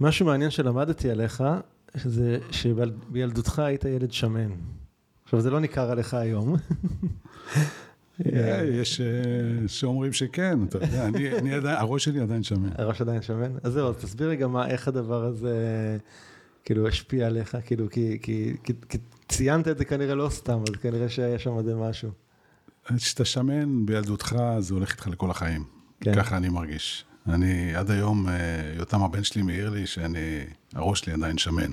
משהו מעניין שלמדתי עליך, זה שבילדותך היית ילד שמן. עכשיו, זה לא ניכר עליך היום. אה, יש אה, שאומרים שכן, אתה יודע, אני עדיין, הראש שלי עדיין שמן. הראש עדיין שמן? אז זהו, אז תסביר לי גם איך הדבר הזה, כאילו, השפיע עליך, כאילו, כי ציינת את זה כנראה לא סתם, אז כנראה שהיה שם עוד משהו. כשאתה שמן בילדותך, זה הולך איתך לכל החיים. כן. ככה אני מרגיש. אני עד היום, אה, יותם הבן שלי מעיר לי שאני, הראש שלי עדיין שמן.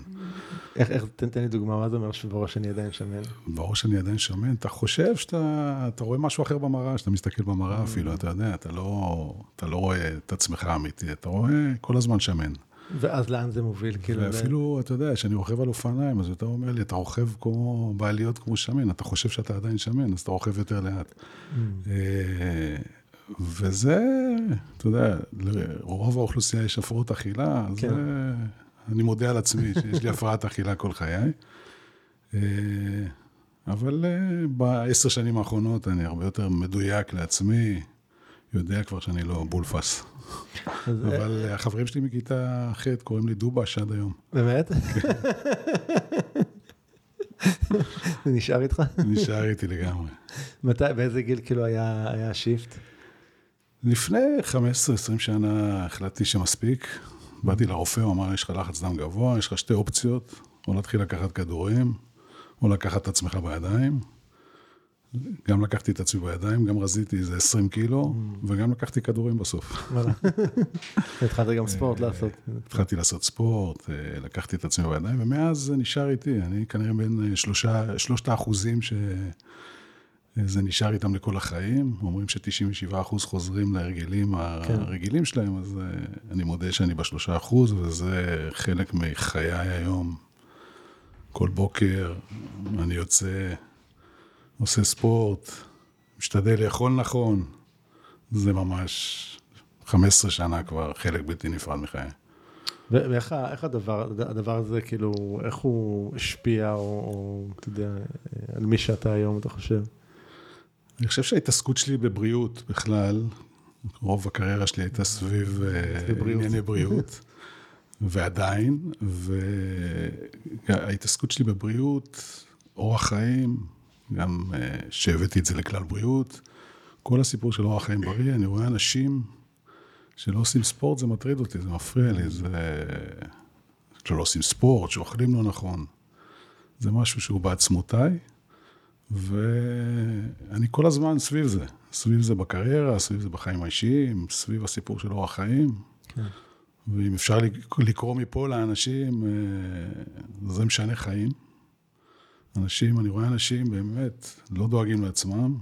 איך, איך, תן, תן לי דוגמה, מה זה אומר שבראש אני עדיין שמן? בראש אני עדיין שמן, אתה חושב שאתה אתה רואה משהו אחר במראה, שאתה מסתכל במראה אפילו, אתה יודע, אתה לא, אתה לא רואה את עצמך אמיתי, אתה רואה כל הזמן שמן. ואז לאן זה מוביל? כאילו... ואפילו, אתה יודע, כשאני רוכב על אופניים, אז אתה אומר לי, אתה רוכב כמו, בעליות כמו שמן, אתה חושב שאתה עדיין שמן, אז אתה רוכב יותר לאט. וזה, אתה יודע, לרוב האוכלוסייה יש הפרעות אכילה, אז כן. זה, אני מודה על עצמי שיש לי הפרעת אכילה כל חיי. אה, אבל אה, בעשר שנים האחרונות אני הרבה יותר מדויק לעצמי, יודע כבר שאני לא בולפס. אבל אה, החברים שלי מכיתה ח' קוראים לי דובש עד היום. באמת? זה נשאר איתך? נשאר איתי לגמרי. מתי, באיזה גיל כאילו היה השיפט? לפני 15-20 שנה החלטתי שמספיק. באתי לרופא, הוא אמר, יש לך לחץ דם גבוה, יש לך שתי אופציות, או להתחיל לקחת כדורים, או לקחת את עצמך בידיים. גם לקחתי את עצמי בידיים, גם רזיתי איזה 20 קילו, mm. וגם לקחתי כדורים בסוף. התחלת גם ספורט לעשות. התחלתי לעשות ספורט, אה, לקחתי את עצמי בידיים, ומאז זה נשאר איתי. אני כנראה בין שלושה, שלושת האחוזים שזה נשאר איתם לכל החיים. אומרים ש-97 אחוז חוזרים להרגלים כן. הרגילים שלהם, אז אה, אני מודה שאני בשלושה אחוז, וזה חלק מחיי היום. כל בוקר אני יוצא... עושה ספורט, משתדל לאכול נכון, זה ממש 15 שנה כבר חלק בלתי נפרד מחיי. ואיך הדבר, הדבר הזה, כאילו, איך הוא השפיע, או, או אתה יודע, על מי שאתה היום, אתה חושב? אני חושב שההתעסקות שלי בבריאות בכלל, רוב הקריירה שלי הייתה סביב אה, ענייני בריאות, ועדיין, וההתעסקות שלי בבריאות, אורח חיים, גם אה, שהבאתי את זה לכלל בריאות. כל הסיפור של אורח חיים בריא, אני רואה אנשים שלא עושים ספורט, זה מטריד אותי, זה מפריע לי, זה... שלא עושים ספורט, שאוכלים לא נכון. זה משהו שהוא בעצמותיי, ואני כל הזמן סביב זה. סביב זה בקריירה, סביב זה בחיים האישיים, סביב הסיפור של אורח חיים. כן. ואם אפשר לקרוא מפה לאנשים, אה, זה משנה חיים. אנשים, אני רואה אנשים באמת לא דואגים לעצמם,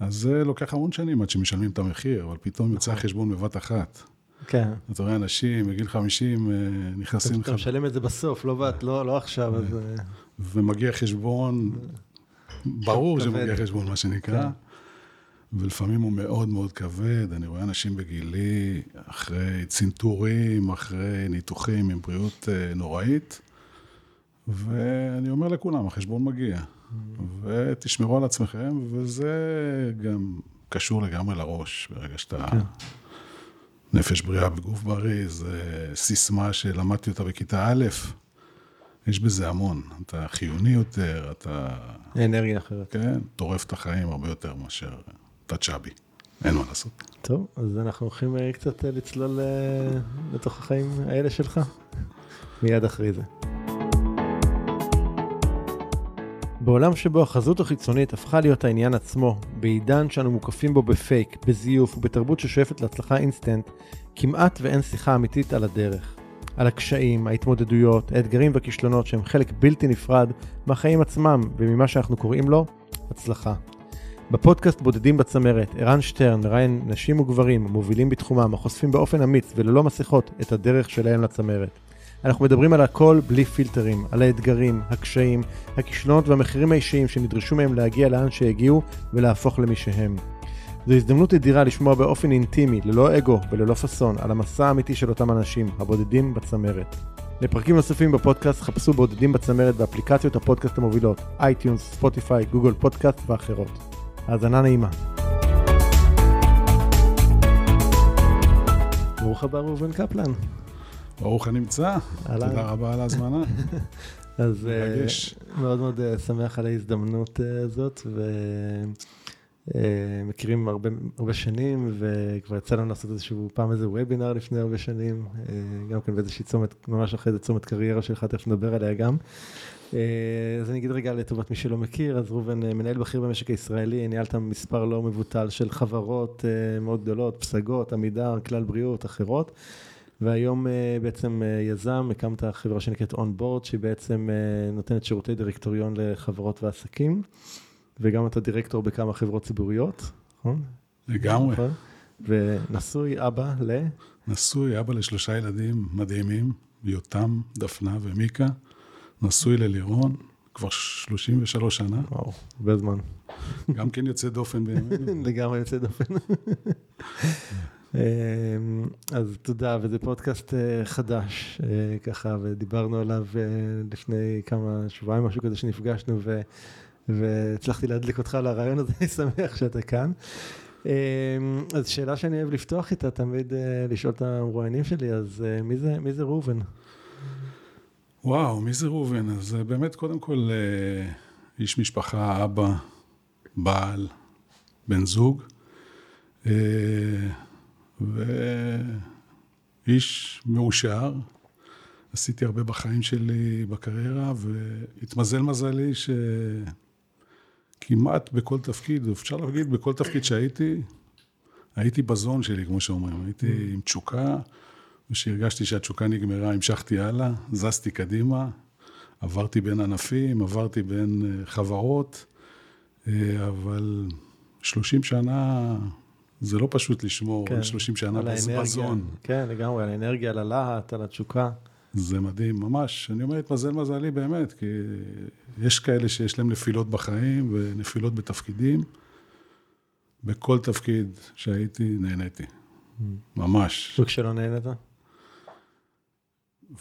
אז זה לוקח המון שנים עד שמשלמים את המחיר, אבל פתאום יוצא נכון. החשבון בבת אחת. כן. אתה רואה אנשים בגיל 50 אה, נכנסים. אתה משלם את זה בסוף, לא, לא, לא עכשיו, אז... אה. ומגיע חשבון, ברור שמגיע חשבון, מה שנקרא. כן. ולפעמים הוא מאוד מאוד כבד. אני רואה אנשים בגילי, אחרי צנתורים, אחרי ניתוחים עם בריאות אה, נוראית, ואני אומר לכולם, החשבון מגיע. ותשמרו על עצמכם, וזה גם קשור לגמרי לראש, ברגע שאתה... כן. נפש בריאה בגוף בריא, זה סיסמה שלמדתי אותה בכיתה א', יש בזה המון. אתה חיוני יותר, אתה... אנרגיה אחרת. כן, טורף את החיים הרבה יותר מאשר אתה צ'אבי. אין מה לעשות. טוב, אז אנחנו הולכים אה, קצת אה, לצלול אה, לתוך החיים האלה שלך, מיד אחרי זה. בעולם שבו החזות החיצונית הפכה להיות העניין עצמו, בעידן שאנו מוקפים בו בפייק, בזיוף ובתרבות ששואפת להצלחה אינסטנט, כמעט ואין שיחה אמיתית על הדרך. על הקשיים, ההתמודדויות, האתגרים והכישלונות שהם חלק בלתי נפרד מהחיים עצמם וממה שאנחנו קוראים לו הצלחה. בפודקאסט בודדים בצמרת, ערן שטרן מראיין נשים וגברים מובילים בתחומם החושפים באופן אמיץ וללא מסכות את הדרך שלהם לצמרת. אנחנו מדברים על הכל בלי פילטרים, על האתגרים, הקשיים, הכישלונות והמחירים האישיים שנדרשו מהם להגיע לאן שהגיעו ולהפוך למי שהם. זו הזדמנות אדירה לשמוע באופן אינטימי, ללא אגו וללא פאסון, על המסע האמיתי של אותם אנשים, הבודדים בצמרת. לפרקים נוספים בפודקאסט חפשו בודדים בצמרת באפליקציות הפודקאסט המובילות, iTunes, ספוטיפיי, גוגל פודקאסט ואחרות. האזנה נעימה. ברוך הבא ראובן קפלן. ברוך הנמצא, תודה רבה על ההזמנה. אז מאוד מאוד שמח על ההזדמנות הזאת, ומכירים הרבה, הרבה שנים, וכבר יצא לנו לעשות איזשהו פעם איזה וובינר לפני הרבה שנים, גם כן באיזושהי צומת, ממש אחרי זה צומת קריירה שלך, תכף נדבר עליה גם. אז אני אגיד רגע לטובת מי שלא מכיר, אז ראובן מנהל בכיר במשק הישראלי, ניהלת מספר לא מבוטל של חברות מאוד גדולות, פסגות, עמידר, כלל בריאות, אחרות. והיום בעצם יזם, הקמת חברה שנקראת אונבורד, שהיא בעצם נותנת שירותי דירקטוריון לחברות ועסקים, וגם אתה דירקטור בכמה חברות ציבוריות, נכון? לגמרי. ונשוי אבא ל? נשוי אבא לשלושה ילדים מדהימים, יותם, דפנה ומיקה. נשוי ללירון, כבר 33 שנה. וואו, הרבה זמן. גם כן יוצא דופן בימינו. לגמרי יוצא דופן. אז תודה, וזה פודקאסט חדש, ככה, ודיברנו עליו לפני כמה שבועיים, משהו כזה שנפגשנו, והצלחתי להדליק אותך לרעיון הזה, אני שמח שאתה כאן. אז שאלה שאני אוהב לפתוח איתה, תמיד לשאול את המרואיינים שלי, אז מי זה ראובן? וואו, מי זה ראובן? אז באמת, קודם כל, איש משפחה, אבא, בעל, בן זוג, ואיש מאושר. עשיתי הרבה בחיים שלי בקריירה, והתמזל מזלי שכמעט בכל תפקיד, אפשר להגיד בכל תפקיד שהייתי, הייתי בזון שלי, כמו שאומרים. הייתי עם תשוקה. וכשהרגשתי שהתשוקה נגמרה, המשכתי הלאה, זזתי קדימה, עברתי בין ענפים, עברתי בין חברות, אבל 30 שנה זה לא פשוט לשמור, כן, 30 שנה בזון. כן, לגמרי, על האנרגיה, על הלהט, על התשוקה. זה מדהים, ממש. אני אומר, התמזל מזלי באמת, כי יש כאלה שיש להם נפילות בחיים ונפילות בתפקידים. בכל תפקיד שהייתי, נהניתי. ממש. וכשלא נהנית?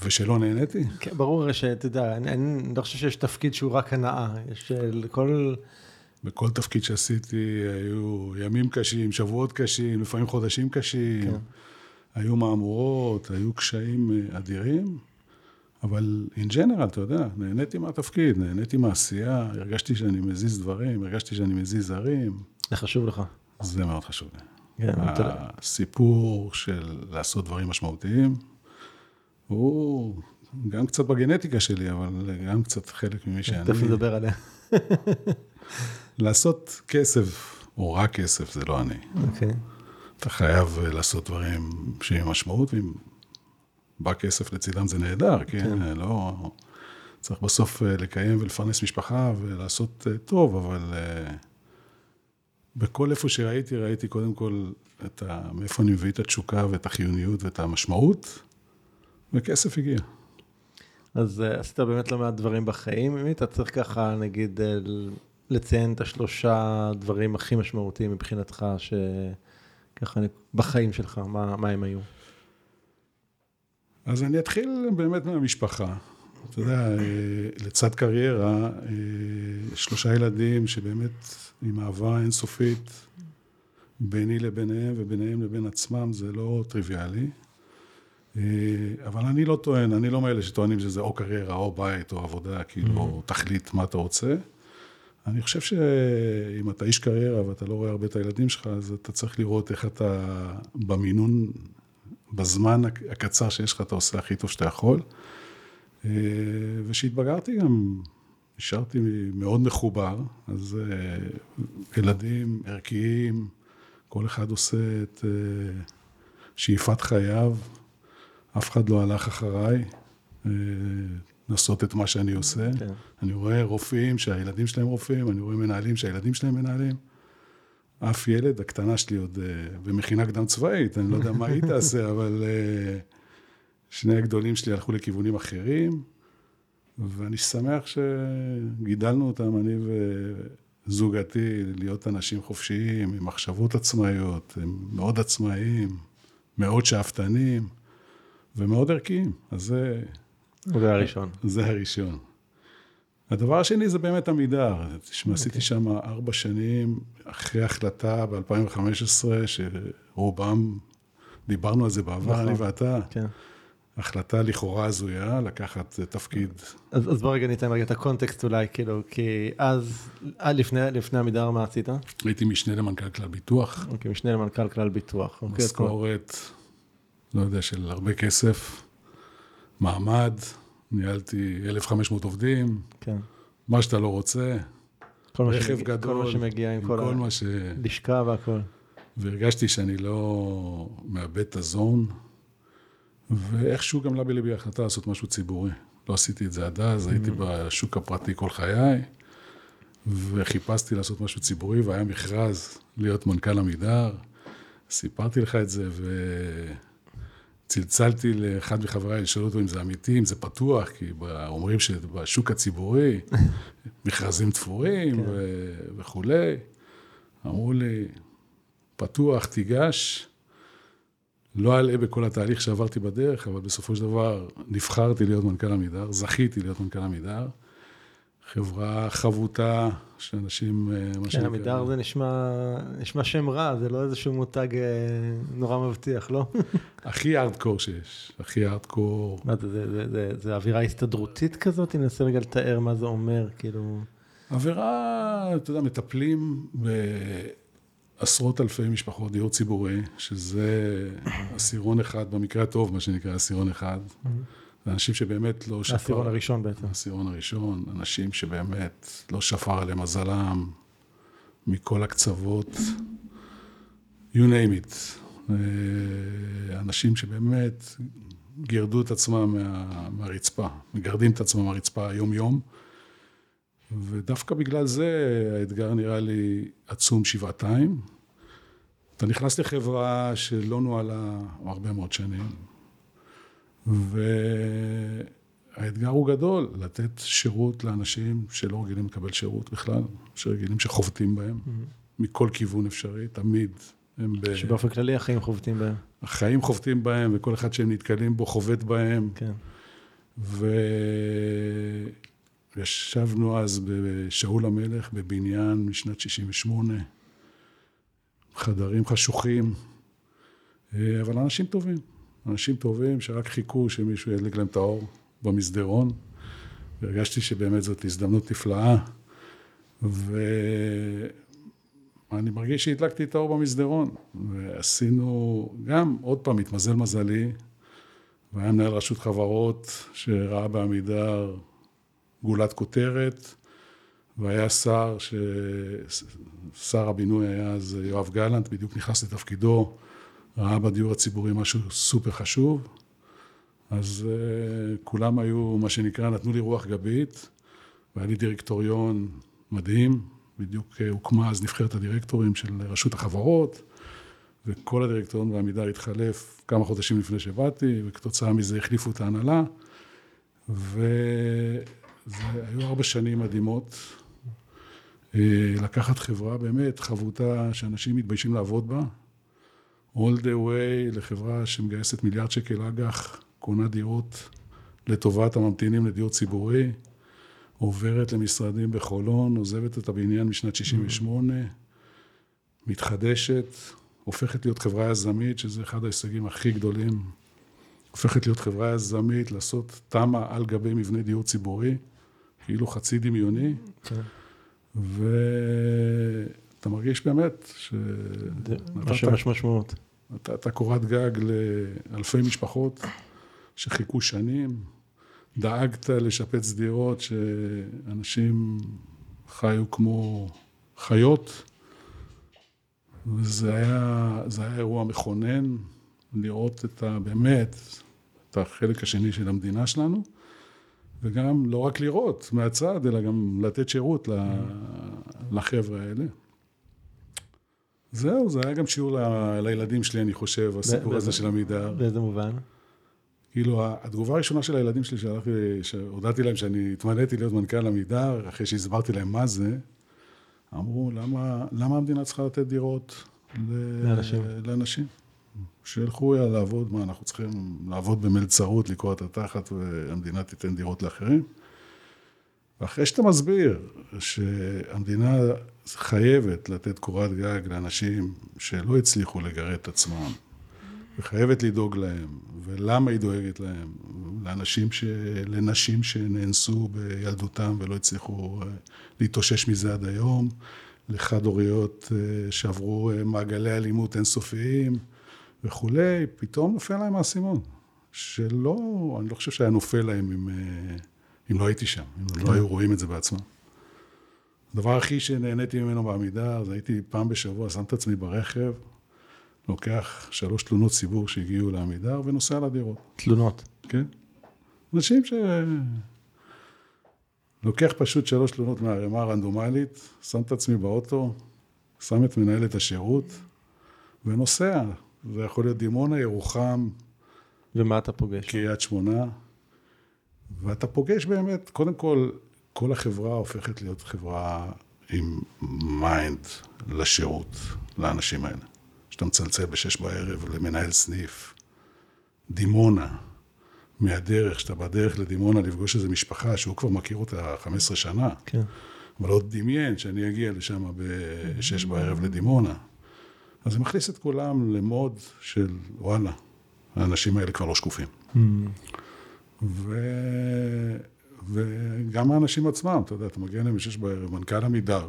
ושלא נהניתי? כן, ברור שאתה יודע, אני, אני לא חושב שיש תפקיד שהוא רק הנאה, יש לכל... בכל תפקיד שעשיתי היו ימים קשים, שבועות קשים, לפעמים חודשים קשים, כן. היו מהמורות, היו קשיים אדירים, אבל in general, אתה יודע, נהניתי מהתפקיד, נהניתי מהעשייה, הרגשתי שאני מזיז דברים, הרגשתי שאני מזיז הרים. זה חשוב לך. זה מאוד חשוב לי. כן, הסיפור של לעשות דברים משמעותיים, הוא גם קצת בגנטיקה שלי, אבל גם קצת חלק ממי שאני. תכף נדבר עליה. לעשות כסף, או רק כסף, זה לא אני. אוקיי. אתה חייב לעשות דברים שיהיו משמעות, ואם בא כסף לצידם זה נהדר, כן? כן. לא... צריך בסוף לקיים ולפרנס משפחה ולעשות טוב, אבל בכל איפה שראיתי, ראיתי קודם כל את ה... מאיפה אני מביא את התשוקה ואת החיוניות ואת המשמעות. וכסף הגיע. אז עשית באמת לא מעט דברים בחיים, אם אתה צריך ככה, נגיד, לציין את השלושה דברים הכי משמעותיים מבחינתך, שככה בחיים שלך, מה, מה הם היו? אז אני אתחיל באמת מהמשפחה. אתה יודע, אה, לצד קריירה, שלושה ילדים שבאמת עם אהבה אינסופית ביני לביניהם וביניהם לבין עצמם, זה לא טריוויאלי. אה, אבל אני לא טוען, אני לא מאלה שטוענים שזה או קריירה, או בית, או עבודה, כאילו, mm-hmm. תחליט מה אתה רוצה. אני חושב שאם אתה איש קריירה ואתה לא רואה הרבה את הילדים שלך, אז אתה צריך לראות איך אתה במינון, בזמן הקצר שיש לך, אתה עושה הכי טוב שאתה יכול. אה, וכשהתבגרתי גם, נשארתי מאוד מחובר, אז אה, ילדים ערכיים, כל אחד עושה את שאיפת חייו. אף אחד לא הלך אחריי אה, לעשות את מה שאני עושה. כן. אני רואה רופאים שהילדים שלהם רופאים, אני רואה מנהלים שהילדים שלהם מנהלים. אף ילד, הקטנה שלי עוד uh, במכינה קדם צבאית, אני לא יודע מה היא תעשה, אבל uh, שני הגדולים שלי הלכו לכיוונים אחרים, ואני שמח שגידלנו אותם, אני וזוגתי, להיות אנשים חופשיים, עם מחשבות עצמאיות, הם מאוד עצמאיים, מאוד שאפתנים. ומאוד ערכיים, אז זה... זה הראשון. זה הראשון. הדבר השני זה באמת עמידר. תשמע, עשיתי אוקיי. שם ארבע שנים אחרי החלטה ב-2015, שרובם, דיברנו על זה בעבר, אני נכון. ואתה. כן. החלטה לכאורה הזויה, לקחת תפקיד. אז, אז בוא רגע ניתן רגע את הקונטקסט אולי, כאילו, כי אז, עד לפני, לפני עמידר מה עשית? הייתי משנה למנכ"ל כלל ביטוח. אוקיי, משנה למנכ"ל כלל ביטוח. אוקיי, משכורת, לא יודע, של הרבה כסף, מעמד, ניהלתי 1,500 עובדים, כן. מה שאתה לא רוצה, רכב שמגיע- גדול, כל מה שמגיע עם עם כל, כל ה... מה ש... לשכה והכל. והרגשתי שאני לא מאבד את הזון, ואיכשהו גם עלה בליבי החלטה לעשות משהו ציבורי. לא עשיתי את זה עד אז, הייתי בשוק הפרטי כל חיי, וחיפשתי לעשות משהו ציבורי, והיה מכרז להיות מנכ"ל עמידר. סיפרתי לך את זה, וצלצלתי לאחד מחבריי לשאול אותו אם זה אמיתי, אם זה פתוח, כי אומרים שבשוק הציבורי, מכרזים תפורים כן. ו- וכולי. אמרו לי, פתוח, תיגש. לא אלאה בכל התהליך שעברתי בדרך, אבל בסופו של דבר נבחרתי להיות מנכ"ל עמידר, זכיתי להיות מנכ"ל עמידר. חברה חבוטה, שאנשים, אה, מה כן, עמידר זה נשמע, נשמע שם רע, זה לא איזשהו מותג אה, נורא מבטיח, לא? הכי ארדקור שיש, הכי ארדקור. מה זה, זה, זה, זה, זה אווירה הסתדרותית כזאת? אני אנסה רגע לתאר מה זה אומר, כאילו... עבירה, אתה יודע, מטפלים בעשרות אלפי משפחות דיור ציבורי, שזה עשירון אחד, במקרה הטוב, מה שנקרא עשירון אחד. זה אנשים שבאמת לא שפר... העשירון הראשון בעצם. העשירון הראשון, אנשים שבאמת לא שפר עליהם מזלם, מכל הקצוות, you name it. אה, אנשים שבאמת גירדו את עצמם מה, מהרצפה, מגרדים את עצמם מהרצפה יום-יום, ודווקא בגלל זה האתגר נראה לי עצום שבעתיים. אתה נכנס לחברה שלא נוהלה הרבה מאוד שנים, והאתגר הוא גדול, לתת שירות לאנשים שלא רגילים לקבל שירות בכלל, שרגילים שחובטים בהם, מכל כיוון אפשרי, תמיד הם ב... שבאופן כללי החיים חובטים בהם. החיים חובטים בהם, וכל אחד שהם נתקלים בו חובט בהם. כן. וישבנו אז בשאול המלך, בבניין משנת 68, חדרים חשוכים, אה, אבל אנשים טובים. אנשים טובים שרק חיכו שמישהו ידליק להם את האור במסדרון, והרגשתי שבאמת זאת הזדמנות נפלאה, ואני מרגיש שהדלקתי את האור במסדרון, ועשינו, גם, עוד פעם, התמזל מזלי, והיה מנהל רשות חברות שראה בעמידר גולת כותרת, והיה שר, ש... שר הבינוי היה אז יואב גלנט, בדיוק נכנס לתפקידו, ראה בדיור הציבורי משהו סופר חשוב, אז uh, כולם היו, מה שנקרא, נתנו לי רוח גבית, והיה לי דירקטוריון מדהים, בדיוק uh, הוקמה אז נבחרת הדירקטורים של רשות החברות, וכל הדירקטוריון בעמידר התחלף כמה חודשים לפני שבאתי, וכתוצאה מזה החליפו את ההנהלה, וזה היו ארבע שנים מדהימות. אה, לקחת חברה באמת חבוטה שאנשים מתביישים לעבוד בה, all the way לחברה שמגייסת מיליארד שקל אג"ח, קונה דירות לטובת הממתינים לדיור ציבורי, עוברת למשרדים בחולון, עוזבת את הבניין משנת 68, מתחדשת, הופכת להיות חברה יזמית, שזה אחד ההישגים הכי גדולים, הופכת להיות חברה יזמית, לעשות תמ"א על גבי מבנה דיור ציבורי, כאילו חצי דמיוני, כן. ואתה מרגיש באמת ש... זה נתת- מה שמש משמעות. נתת קורת גג לאלפי משפחות שחיכו שנים, דאגת לשפץ דירות שאנשים חיו כמו חיות, וזה היה, היה אירוע מכונן, לראות את ה... באמת, את החלק השני של המדינה שלנו, וגם לא רק לראות מהצד, אלא גם לתת שירות לחבר'ה האלה. זהו, זה היה גם שיעור ל- לילדים שלי, אני חושב, הסיפור באיזה- הזה של עמידר. באיזה מובן? כאילו, התגובה הראשונה של הילדים שלי, שהלכתי, שהודעתי להם שאני התמניתי להיות מנכ"ל עמידר, אחרי שהסברתי להם מה זה, אמרו, למה, למה המדינה צריכה לתת דירות ל- לאנשים. לאנשים? שילכו לעבוד, מה, אנחנו צריכים לעבוד במלצרות, לקרוע את התחת, והמדינה תיתן דירות לאחרים? ואחרי שאתה מסביר שהמדינה חייבת לתת קורת גג לאנשים שלא הצליחו לגרד את עצמם, וחייבת לדאוג להם, ולמה היא דואגת להם, לאנשים, ש... לנשים שנאנסו בילדותם ולא הצליחו אה, להתאושש מזה עד היום, לחד-הוריות אה, שעברו אה, מעגלי אלימות אינסופיים וכולי, פתאום נופל להם האסימון. שלא, אני לא חושב שהיה נופל להם אם, אם לא הייתי שם, אם כן. לא היו רואים את זה בעצמם. הדבר הכי שנהניתי ממנו בעמידה, זה הייתי פעם בשבוע, שם את עצמי ברכב, לוקח שלוש תלונות ציבור שהגיעו לעמידר ונוסע לדירות. תלונות? כן. אנשים ש... לוקח פשוט שלוש תלונות מהערימה הרנדומלית, שם את עצמי באוטו, שם את מנהלת השירות ונוסע. זה יכול להיות דימונה, ירוחם. ומה אתה פוגש? קריית שמונה. ואתה פוגש באמת, קודם כל, כל החברה הופכת להיות חברה עם mind לשירות, לאנשים האלה. שאתה מצלצל בשש בערב למנהל סניף, דימונה, מהדרך, שאתה בדרך לדימונה לפגוש איזו משפחה שהוא כבר מכיר אותה 15 שנה. כן. אבל עוד דמיין שאני אגיע לשם בשש בערב לדימונה. אז זה מכניס את כולם למוד של וואלה, האנשים האלה כבר לא שקופים. Mm. ו... וגם האנשים עצמם, אתה יודע, אתה מגיע אליהם בשש בערב, מנכ"ל עמידר,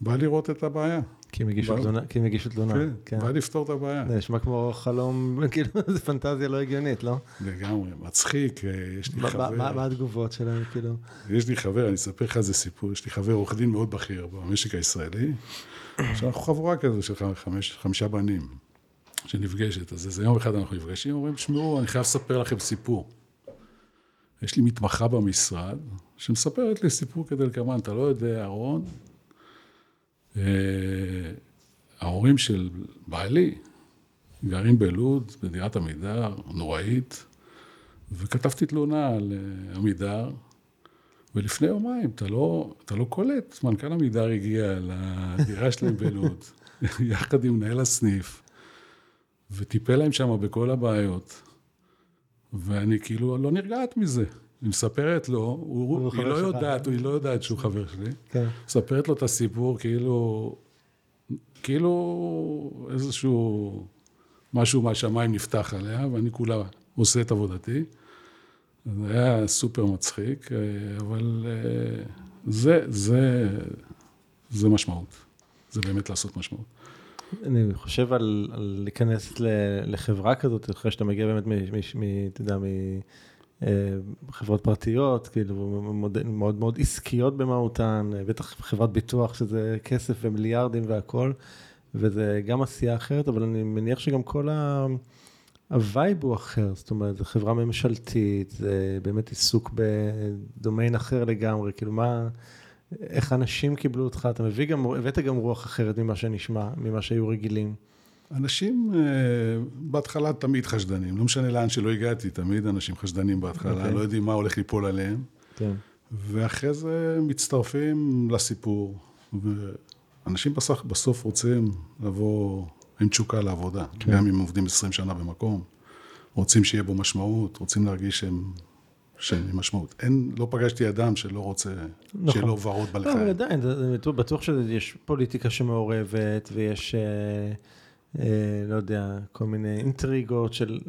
בא לראות את הבעיה. כי הם הגישו תלונה, כי הם הגישו תלונה. כן, כן. בא לפתור את הבעיה. זה נשמע כמו חלום, כאילו, זו פנטזיה לא הגיונית, לא? לגמרי, מצחיק, אה, יש לי חבר... מה התגובות שלהם, כאילו? יש לי חבר, אני אספר לך איזה סיפור, יש לי חבר עורך דין מאוד בכיר במשק הישראלי, שאנחנו חבורה כזו של חמישה בנים שנפגשת, אז איזה יום אחד אנחנו נפגשים, אומרים, שמעו, אני חייב לספר לכם סיפור. יש לי מתמחה במשרד, שמספרת לי סיפור כדלקמן, אתה לא יודע, אהרון, אה, ההורים של בעלי גרים בלוד, בדירת עמידר, נוראית, וכתבתי תלונה על אה, עמידר, ולפני יומיים, אתה לא, אתה לא קולט, מנכ"ל עמידר הגיע לדירה שלהם בלוד, יחד עם מנהל הסניף, וטיפל להם שם בכל הבעיות. ואני כאילו לא נרגעת מזה. היא מספרת לו, הוא, הוא היא לא יודעת, היא לא יודעת שהוא חבר שלי. כן. מספרת לו את הסיפור כאילו, כאילו איזשהו משהו מהשמיים נפתח עליה, ואני כולה עושה את עבודתי. זה היה סופר מצחיק, אבל אה, זה, זה, זה משמעות. זה באמת לעשות משמעות. אני חושב על, על להיכנס לחברה כזאת, אחרי שאתה מגיע באמת, מ, אתה יודע, אה, פרטיות, כאילו מאוד, מאוד מאוד עסקיות במהותן, בטח חברת ביטוח שזה כסף ומיליארדים והכול, וזה גם עשייה אחרת, אבל אני מניח שגם כל ה... ה vibe הוא אחר, זאת אומרת, זו חברה ממשלתית, זה באמת עיסוק בדומיין אחר לגמרי, כאילו מה... איך אנשים קיבלו אותך, אתה מביא גם, הבאת גם רוח אחרת ממה שנשמע, ממה שהיו רגילים. אנשים אה, בהתחלה תמיד חשדנים, לא משנה לאן שלא הגעתי, תמיד אנשים חשדנים בהתחלה, okay. אוקיי. לא יודעים מה הולך ליפול עליהם. כן. Okay. ואחרי זה מצטרפים לסיפור, ואנשים בסוף, בסוף רוצים לבוא עם תשוקה לעבודה, כן. גם אם עובדים 20 שנה במקום, רוצים שיהיה בו משמעות, רוצים להרגיש שהם שאין לי משמעות. אין, לא פגשתי אדם שלא רוצה, נכון. שיהיה לו ורוד בלחיים. לא, אבל עדיין, בטוח שיש פוליטיקה שמעורבת, ויש, אה, לא יודע, כל מיני אינטריגות של...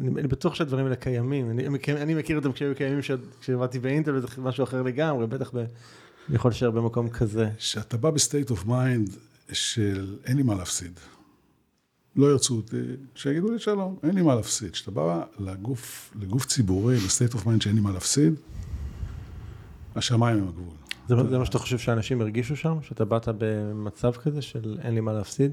אני בטוח שהדברים האלה קיימים. אני, אני מכיר אותם כשהיו קיימים כשעבדתי באינטל, וזה משהו אחר לגמרי, בטח ב... אני יכול להישאר במקום כזה. כשאתה בא ב state of mind של אין לי מה להפסיד. לא ירצו אותי, שיגידו לי שלום, אין לי מה להפסיד. כשאתה בא לגוף, לגוף ציבורי, ל state of mind שאין לי מה להפסיד, השמיים הם הגבול. זה, אתה... זה מה שאתה חושב שאנשים הרגישו שם? שאתה באת במצב כזה של אין לי מה להפסיד?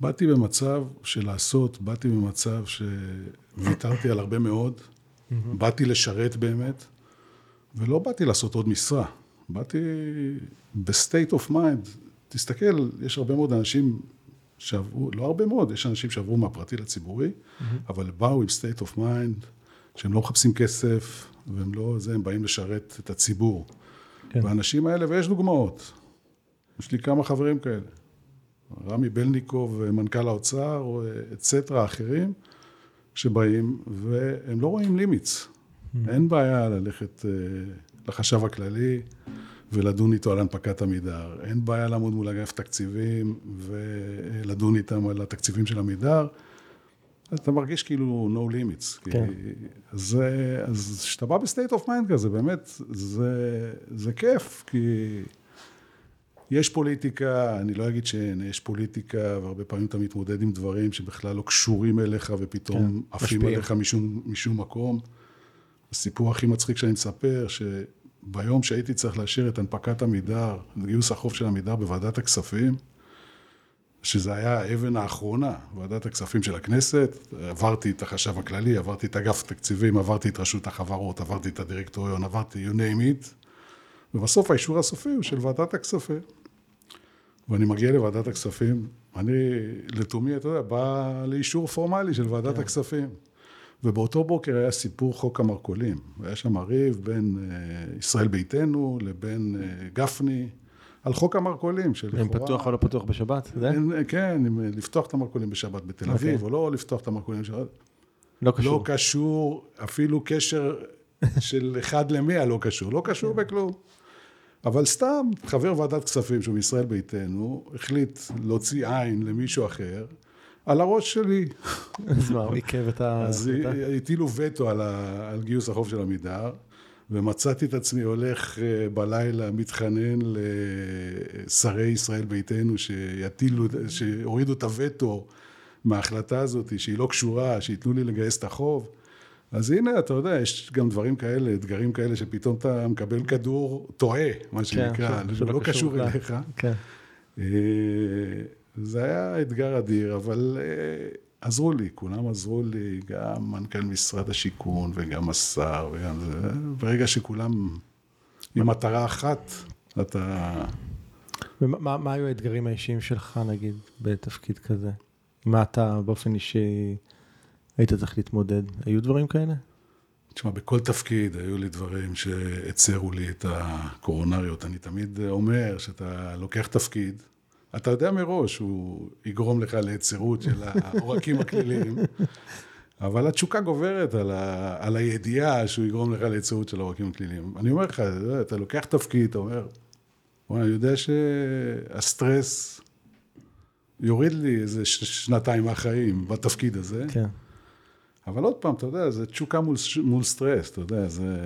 באתי במצב של לעשות, באתי במצב שוויתרתי על הרבה מאוד, באתי לשרת באמת, ולא באתי לעשות עוד משרה. באתי ב state of mind. תסתכל, יש הרבה מאוד אנשים שעברו, לא הרבה מאוד, יש אנשים שעברו מהפרטי לציבורי. אבל באו עם state of mind, שהם לא מחפשים כסף, והם לא זה, הם באים לשרת את הציבור. כן. והאנשים האלה, ויש דוגמאות. יש לי כמה חברים כאלה. רמי בלינקוב, מנכ"ל האוצר, et cetera, אחרים, שבאים, והם לא רואים limits. Mm-hmm. אין בעיה ללכת אה, לחשב הכללי. ולדון איתו על הנפקת עמידר. אין בעיה לעמוד מול אגף תקציבים ולדון איתם על התקציבים של עמידר. אתה מרגיש כאילו no limits. כן. כי, אז אז כשאתה בא ב state of mind כזה, באמת, זה, זה כיף, כי יש פוליטיקה, אני לא אגיד שאין, יש פוליטיקה, והרבה פעמים אתה מתמודד עם דברים שבכלל לא קשורים אליך, ופתאום כן, עפים. עליך משום, משום מקום. הסיפור הכי מצחיק שאני מספר, שביום שהייתי צריך לאשר את הנפקת עמידר, גיוס החוב של עמידר בוועדת הכספים, שזה היה האבן האחרונה, ועדת הכספים של הכנסת, עברתי את החשב הכללי, עברתי את אגף התקציבים, עברתי את רשות החברות, עברתי את הדירקטוריון, עברתי you name it, ובסוף האישור הסופי הוא של ועדת הכספים. ואני מגיע לוועדת הכספים, אני לתומי, אתה יודע, בא לאישור פורמלי של ועדת כן. הכספים. ובאותו בוקר היה סיפור חוק המרכולים. היה שם ריב בין אה, ישראל ביתנו לבין אה, גפני, על חוק המרכולים, שלכאורה... אם פתוח או לא פתוח בשבת, זה? אין, כן, אם לפתוח את המרכולים בשבת בתל אביב, אוקיי. או לא לפתוח את המרכולים בשבת. לא קשור. לא קשור, אפילו קשר של אחד למאה לא קשור, לא קשור כן. בכלום. אבל סתם, חבר ועדת כספים שהוא מישראל ביתנו, החליט להוציא עין למישהו אחר, על הראש שלי. אז מה, הוא עיכב את ה... אז הטילו וטו על, ה, על גיוס החוב של עמידר, ומצאתי את עצמי הולך אה, בלילה, מתחנן לשרי ישראל ביתנו שיטילו, שהורידו את הווטו מההחלטה הזאת, שהיא לא קשורה, שייתנו לי לגייס את החוב. אז הנה, אתה יודע, יש גם דברים כאלה, אתגרים כאלה, שפתאום אתה מקבל כדור טועה, מה שנקרא, כן, שלא קשור בכלל. אליך. כן. אה, זה היה אתגר אדיר, אבל אה, עזרו לי, כולם עזרו לי, גם מנכ"ל משרד השיכון וגם השר וגם זה, ברגע שכולם עם מטרה אחת, אתה... ומה מה- היו האתגרים האישיים שלך, נגיד, בתפקיד כזה? מה אתה באופן אישי היית צריך להתמודד? היו דברים כאלה? תשמע, בכל תפקיד היו לי דברים שהצרו לי את הקורונריות. אני תמיד אומר שאתה לוקח תפקיד, אתה יודע מראש, הוא יגרום לך ליצירות של העורקים הכליליים, אבל התשוקה גוברת על, ה, על הידיעה שהוא יגרום לך ליצירות של העורקים הכליליים. אני אומר לך, אתה לוקח תפקיד, אתה אומר, וואי, אני יודע שהסטרס יוריד לי איזה שנתיים מהחיים בתפקיד הזה. כן. אבל עוד פעם, אתה יודע, זה תשוקה מול, מול סטרס, אתה יודע, זה...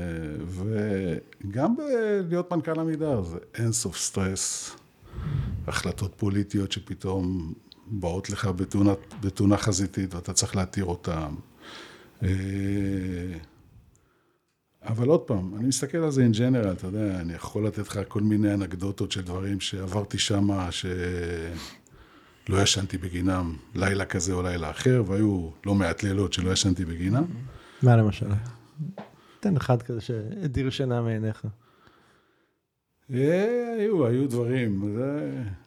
וגם בלהיות מנכ"ל עמידר, זה אין סוף סטרס. החלטות פוליטיות שפתאום באות לך בתאונה, בתאונה חזיתית ואתה צריך להתיר אותן. אה, אבל עוד פעם, אני מסתכל על זה in general, אתה יודע, אני יכול לתת לך כל מיני אנקדוטות של דברים שעברתי שם, שלא ישנתי בגינם לילה כזה או לילה אחר, והיו לא מעט לילות שלא ישנתי בגינם. מה למשל? תן אחד כזה שהדיר שינה מעיניך. אה, היו, היו דברים.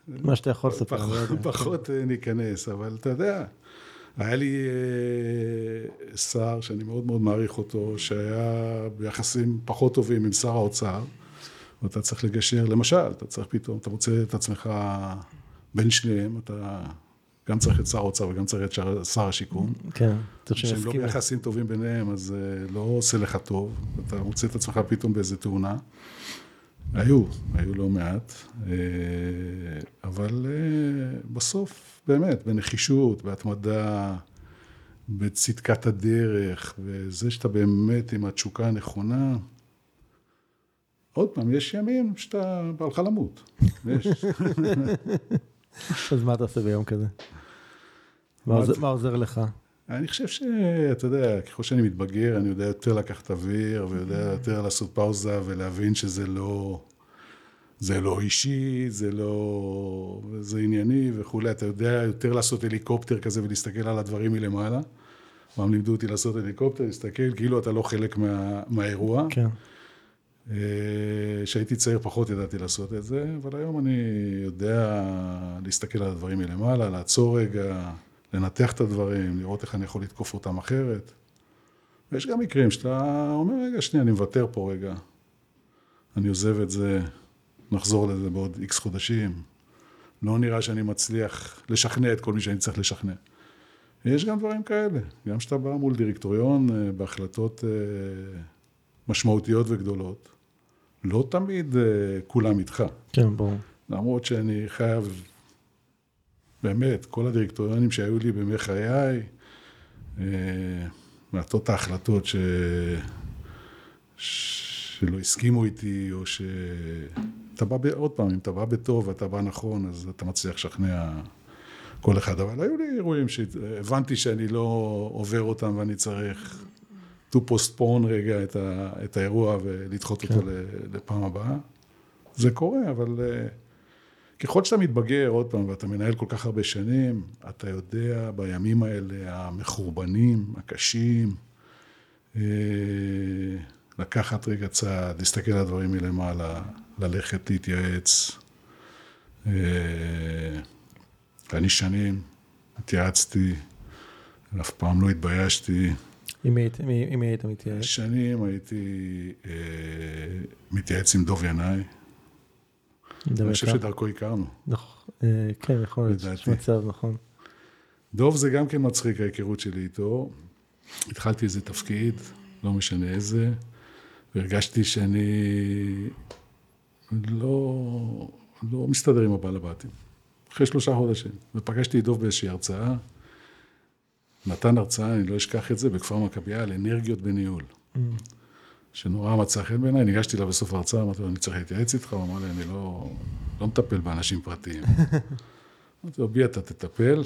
מה שאתה יכול לספר, לא פחות. פחות אה, ניכנס, אבל אתה יודע, היה לי אה, שר שאני מאוד מאוד מעריך אותו, שהיה ביחסים פחות טובים עם שר האוצר, ואתה צריך לגשר, למשל, אתה צריך פתאום, אתה מוצא את עצמך בין שניהם, אתה גם צריך את שר האוצר וגם צריך את שר- שר השיכון. כן, צריך שהם לא שנסכים. ביחסים טובים ביניהם, אז אה, לא עושה לך טוב, אתה מוצא את עצמך פתאום באיזה תאונה. היו, היו לא מעט, אה, אבל אה, בסוף, באמת, בנחישות, בהתמדה, בצדקת הדרך, וזה שאתה באמת עם התשוקה הנכונה, עוד פעם, יש ימים שאתה בא לך למות. יש. אז מה אתה עושה ביום כזה? מה עוזר לך? אני חושב שאתה יודע, ככל שאני מתבגר, אני יודע יותר לקחת אוויר, ויודע יותר לעשות פאוזה ולהבין שזה לא, זה לא אישי, זה לא, זה ענייני וכולי. אתה יודע יותר לעשות הליקופטר כזה ולהסתכל על הדברים מלמעלה. פעם לימדו אותי לעשות הליקופטר, להסתכל כאילו אתה לא חלק מה, מהאירוע. כן. כשהייתי צעיר פחות ידעתי לעשות את זה, אבל היום אני יודע להסתכל על הדברים מלמעלה, לעצור רגע, לנתח את הדברים, לראות איך אני יכול לתקוף אותם אחרת. ויש גם מקרים שאתה אומר, רגע, שנייה, אני מוותר פה רגע. אני עוזב את זה, נחזור לזה בעוד איקס חודשים. לא נראה שאני מצליח לשכנע את כל מי שאני צריך לשכנע. יש גם דברים כאלה, גם כשאתה בא מול דירקטוריון אה, בהחלטות אה, משמעותיות וגדולות, לא תמיד אה, כולם איתך. כן, ברור. למרות שאני חייב, באמת, כל הדירקטוריונים שהיו לי בימי חיי, מעטות ההחלטות ש... שלא הסכימו איתי, או ש... אתה בא, ב... עוד פעם, אם אתה בא בטוב ואתה בא נכון, אז אתה מצליח לשכנע כל אחד. אבל היו לי אירועים שהבנתי שאני לא עובר אותם ואני צריך to postpone רגע את, ה... את האירוע ולדחות כן. אותו לפעם הבאה. זה קורה, אבל uh, ככל שאתה מתבגר, עוד פעם, ואתה מנהל כל כך הרבה שנים, אתה יודע בימים האלה, המחורבנים, הקשים, uh, לקחת רגע צעד, להסתכל על הדברים מלמעלה, ללכת להתייעץ. אה, אני שנים התייעצתי, אף פעם לא התביישתי. עם מי היית מתייעץ? שנים הייתי אה, מתייעץ עם דוב ינאי. אני חושב שדרכו הכרנו. נכון, אה, כן, יכול להיות, יש מצב, נכון. דוב זה גם כן מצחיק ההיכרות שלי איתו. התחלתי איזה תפקיד, לא משנה איזה, והרגשתי שאני לא, לא מסתדר עם הבעל הבתים. אחרי שלושה חודשים. ופגשתי את דוב באיזושהי הרצאה. נתן הרצאה, אני לא אשכח את זה, בכפר מכבייה, על אנרגיות בניהול. Mm. שנורא מצא חן בעיניי, ניגשתי אליו בסוף ההרצאה, אמרתי לו, אני צריך להתייעץ איתך, הוא אמר לי, אני לא, לא מטפל באנשים פרטיים. אמרתי לו, בי אתה תטפל.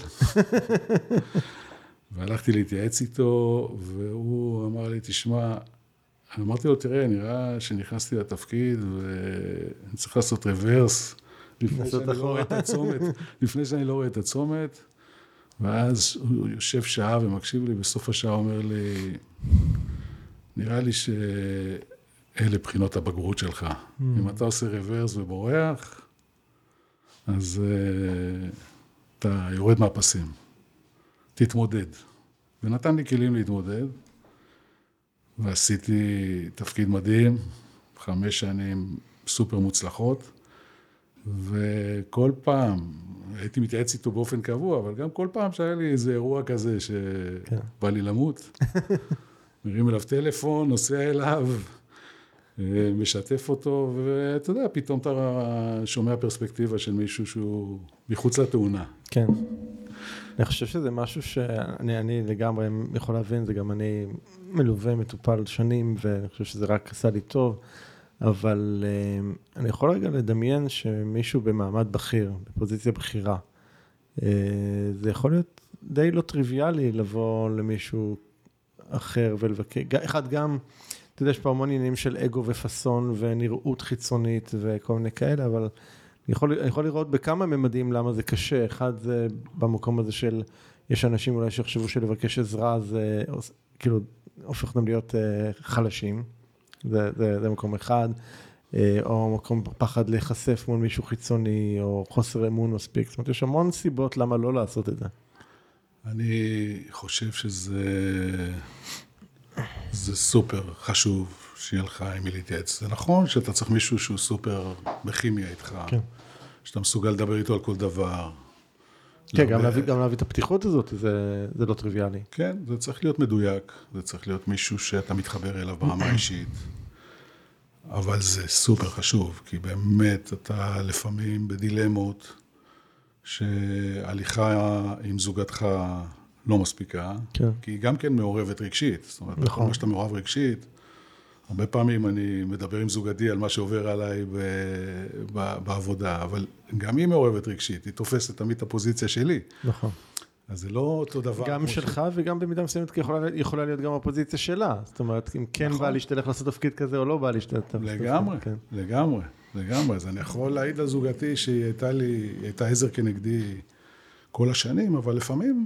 והלכתי להתייעץ איתו, והוא אמר לי, תשמע, אמרתי לו, תראה, נראה שנכנסתי לתפקיד ואני צריך לעשות רוורס לפני שאני לא רואה את הצומת, לפני שאני לא רואה את הצומת. ואז הוא יושב שעה ומקשיב לי, בסוף השעה אומר לי, נראה לי שאלה בחינות הבגרות שלך. Mm. אם אתה עושה רוורס ובורח, אז uh, אתה יורד מהפסים. תתמודד. ונתן לי כלים להתמודד. ועשיתי תפקיד מדהים, חמש שנים סופר מוצלחות, וכל פעם, הייתי מתייעץ איתו באופן קבוע, אבל גם כל פעם שהיה לי איזה אירוע כזה שבא כן. לי למות, מרים אליו טלפון, נוסע אליו, משתף אותו, ואתה יודע, פתאום אתה שומע פרספקטיבה של מישהו שהוא מחוץ לתאונה. כן. אני חושב שזה משהו שאני לגמרי יכול להבין, זה גם אני מלווה, מטופל שנים, ואני חושב שזה רק עשה לי טוב, אבל אה, אני יכול רגע לדמיין שמישהו במעמד בכיר, בפוזיציה בכירה, אה, זה יכול להיות די לא טריוויאלי לבוא למישהו אחר ולבקר, אחד גם, אתה יודע, יש פה המון עניינים של אגו ופאסון ונראות חיצונית וכל מיני כאלה, אבל אני יכול, אני יכול לראות בכמה ממדים למה זה קשה. אחד זה במקום הזה של, יש אנשים אולי שיחשבו שלבקש עזרה זה כאילו הופך אותם להיות uh, חלשים, זה, זה, זה מקום אחד, uh, או מקום פחד להיחשף מול מישהו חיצוני, או חוסר אמון מספיק, זאת אומרת, יש המון סיבות למה לא לעשות את זה. אני חושב שזה זה סופר חשוב שיהיה לך עם מי להתייעץ. זה נכון שאתה צריך מישהו שהוא סופר בכימיה איתך, כן. שאתה מסוגל לדבר איתו על כל דבר, כן, גם להביא, גם להביא את הפתיחות הזאת, זה, זה לא טריוויאלי. כן, זה צריך להיות מדויק, זה צריך להיות מישהו שאתה מתחבר אליו ברמה אישית. אבל זה סופר חשוב, כי באמת אתה לפעמים בדילמות שהליכה עם זוגתך לא מספיקה, כן. כי היא גם כן מעורבת רגשית. זאת אומרת, נכון. בכל מה שאתה מעורב רגשית, הרבה פעמים אני מדבר עם זוגתי על מה שעובר עליי ב, ב, בעבודה, אבל גם היא מעורבת רגשית, היא תופסת תמיד את הפוזיציה שלי. נכון. אז זה לא אותו דבר. גם שלך ש... וגם במידה מסוימת יכולה, יכולה להיות גם הפוזיציה שלה. זאת אומרת, אם כן נכון. בא לי שתלך לעשות תפקיד כזה או לא בא לי שתלך לעשות תפקיד. לגמרי, כן. לגמרי, לגמרי. אז אני יכול להעיד על זוגתי שהיא הייתה לי, היא הייתה עזר כנגדי כל השנים, אבל לפעמים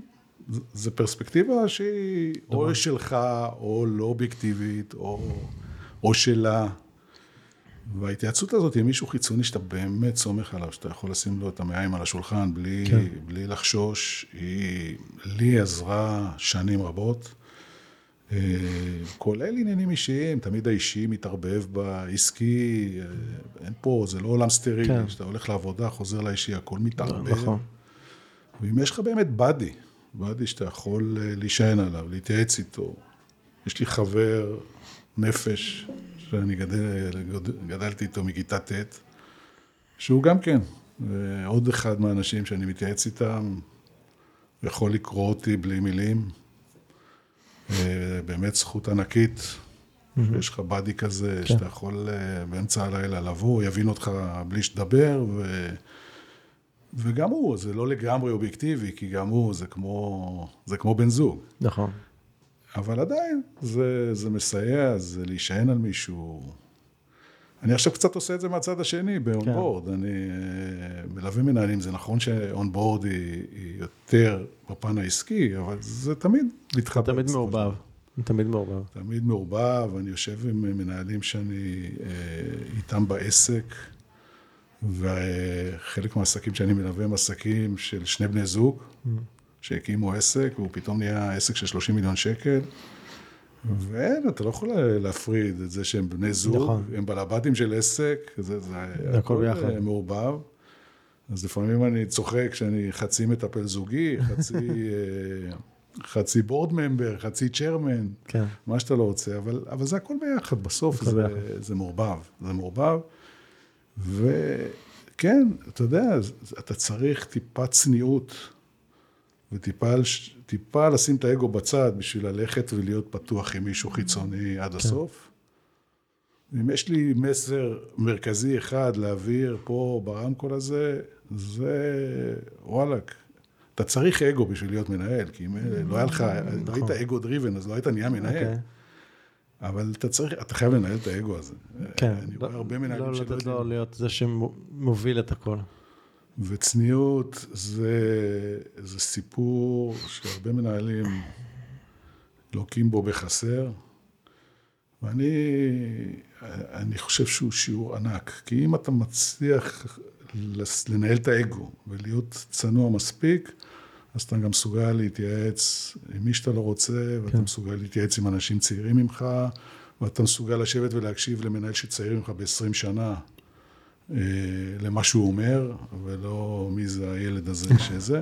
זו פרספקטיבה שהיא או שלך, או לא אובייקטיבית, או... או שלה. וההתייעצות הזאת עם מישהו חיצוני שאתה באמת סומך עליו, שאתה יכול לשים לו את המעיים על השולחן בלי, כן. בלי לחשוש, היא לי עזרה שנים רבות. אה, כולל עניינים אישיים, תמיד האישי מתערבב בעסקי, אה, אין פה, זה לא עולם סטרילי, כן. כשאתה הולך לעבודה, חוזר לאישי, הכל מתערבב. נכון. ואם יש לך באמת באדי, באדי שאתה יכול אה, להישען עליו, להתייעץ איתו. יש לי חבר נפש, שאני גדל, גדלתי איתו מכיתה ט', שהוא גם כן, עוד אחד מהאנשים שאני מתייעץ איתם, יכול לקרוא אותי בלי מילים, אה, באמת זכות ענקית, יש לך באדי כזה, כן. שאתה יכול אה, באמצע הלילה לבוא, יבין אותך בלי שתדבר, ו... וגם הוא, זה לא לגמרי אובייקטיבי, כי גם הוא, זה כמו, זה כמו בן זוג. נכון. אבל עדיין, זה, זה מסייע, זה להישען על מישהו. אני עכשיו קצת עושה את זה מהצד השני, באונבורד. כן. אני אה, מלווה מנהלים, זה נכון שאונבורד היא, היא יותר בפן העסקי, אבל זה תמיד מתחבר. אתה תמיד מעורבב. תמיד מעורבב. תמיד מעורבב, אני יושב עם מנהלים שאני אה, איתם בעסק, וחלק מהעסקים שאני מלווה הם עסקים של שני בני זוג, mm. שהקימו עסק, והוא פתאום נהיה עסק של 30 מיליון שקל. ואין, אתה לא יכול להפריד את זה שהם בני זוג, נכון. הם בלבטים של עסק, זה, זה, זה הכל ביחד. מעורבב. אז לפעמים אני צוחק שאני חצי מטפל זוגי, חצי, חצי בורד ממבר, חצי צ'רמן, כן. מה שאתה לא רוצה, אבל, אבל זה הכל ביחד, בסוף זה, ביחד. זה מעורבב, זה מעורבב. וכן, אתה יודע, אתה צריך טיפה צניעות. וטיפה טיפה לשים את האגו בצד בשביל ללכת ולהיות פתוח עם מישהו חיצוני עד כן. הסוף. אם יש לי מסר מרכזי אחד להעביר פה ברמקול הזה, זה וואלכ, אתה צריך אגו בשביל להיות מנהל, כי אם לא היה לך, נכון. לא היית אגו דריבן, אז לא היית נהיה מנהל. אוקיי. אבל אתה צריך, אתה חייב לנהל את האגו הזה. כן. אני רואה הרבה מנהלים לא, שלא... לא, לא להיות זה שמוביל את הכל. וצניעות זה, זה סיפור שהרבה מנהלים לוקים בו בחסר, ואני אני חושב שהוא שיעור ענק, כי אם אתה מצליח לנהל את האגו ולהיות צנוע מספיק, אז אתה גם מסוגל להתייעץ עם מי שאתה לא רוצה, ואתה כן. מסוגל להתייעץ עם אנשים צעירים ממך, ואתה מסוגל לשבת ולהקשיב למנהל שצעיר ממך ב-20 שנה, למה שהוא אומר, ולא מי זה הילד הזה שזה.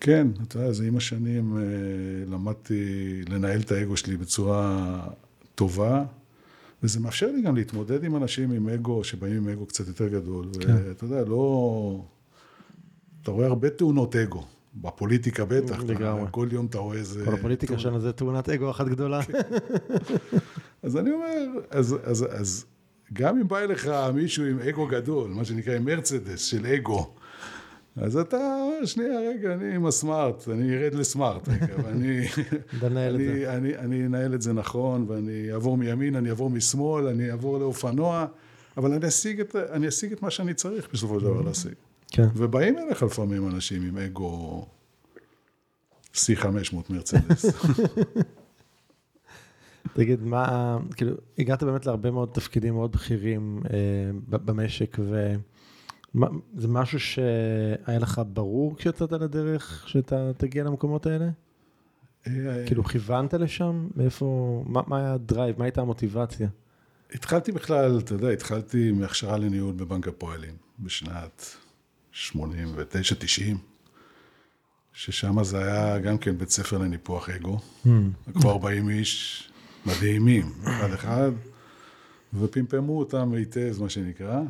כן, אתה יודע, זה עם השנים אה, למדתי לנהל את האגו שלי בצורה טובה, וזה מאפשר לי גם להתמודד עם אנשים עם אגו, שבאים עם אגו קצת יותר גדול. כן. ואתה יודע, לא... אתה רואה הרבה תאונות אגו. בפוליטיקה בטח, לגמרי. כל יום אתה רואה איזה... כל הפוליטיקה שלנו זה תאונת אגו אחת גדולה. כן. אז אני אומר, אז, אז, אז גם אם בא אליך מישהו עם אגו גדול, מה שנקרא מרצדס של אגו, אז אתה שנייה, רגע, אני עם הסמארט, אני ארד לסמארט רגע, ואני אני, אני, אני אנהל את זה נכון, ואני אעבור מימין, אני אעבור משמאל, אני אעבור לאופנוע, אבל אני אשיג את, אני אשיג את מה שאני צריך בסופו של דבר להשיג. כן. ובאים אליך לפעמים אנשים עם אגו C500 מרצדס. תגיד, מה, כאילו, הגעת באמת להרבה מאוד תפקידים מאוד בכירים אה, במשק, וזה משהו שהיה לך ברור כשיצאת לדרך, שאתה תגיע למקומות האלה? אה, כאילו, כיוונת לשם? מאיפה, מה, מה היה הדרייב? מה הייתה המוטיבציה? התחלתי בכלל, אתה יודע, התחלתי מהכשרה לניהול בבנק הפועלים בשנת 89-90, ששם זה היה גם כן בית ספר לניפוח אגו. Mm. כבר 40 איש מדהימים, אחד אחד, ופמפמו אותם היטב, מה שנקרא,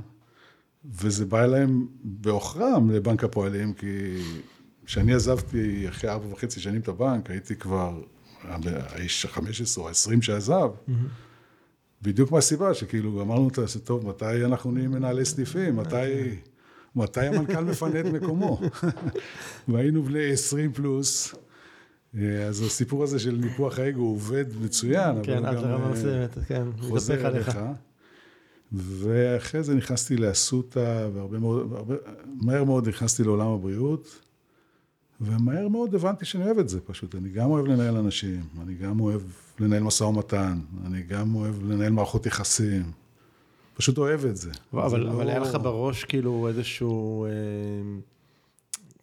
וזה בא אליהם בעוכרם לבנק הפועלים, כי כשאני עזבתי אחרי ארבע וחצי שנים את הבנק, הייתי כבר האיש ה-15 או ה-20 שעזב. בדיוק מהסיבה שכאילו אמרנו, טוב, מתי אנחנו נהיים מנהלי סניפים, מתי... מתי המנכ"ל מפנה את מקומו? והיינו בני 20 פלוס, אז הסיפור הזה של ניפוח האגו עובד מצוין, כן, עד לרמה מסוימת, כן, חוזר אליך. ואחרי זה נכנסתי לאסותא, והרבה מאוד, הרבה, מהר מאוד נכנסתי לעולם הבריאות, ומהר מאוד הבנתי שאני אוהב את זה פשוט. אני גם אוהב לנהל אנשים, אני גם אוהב לנהל משא ומתן, אני גם אוהב לנהל מערכות יחסים. פשוט אוהב את זה. אבל, זה אבל לא... היה לך בראש כאילו איזשהו, אה,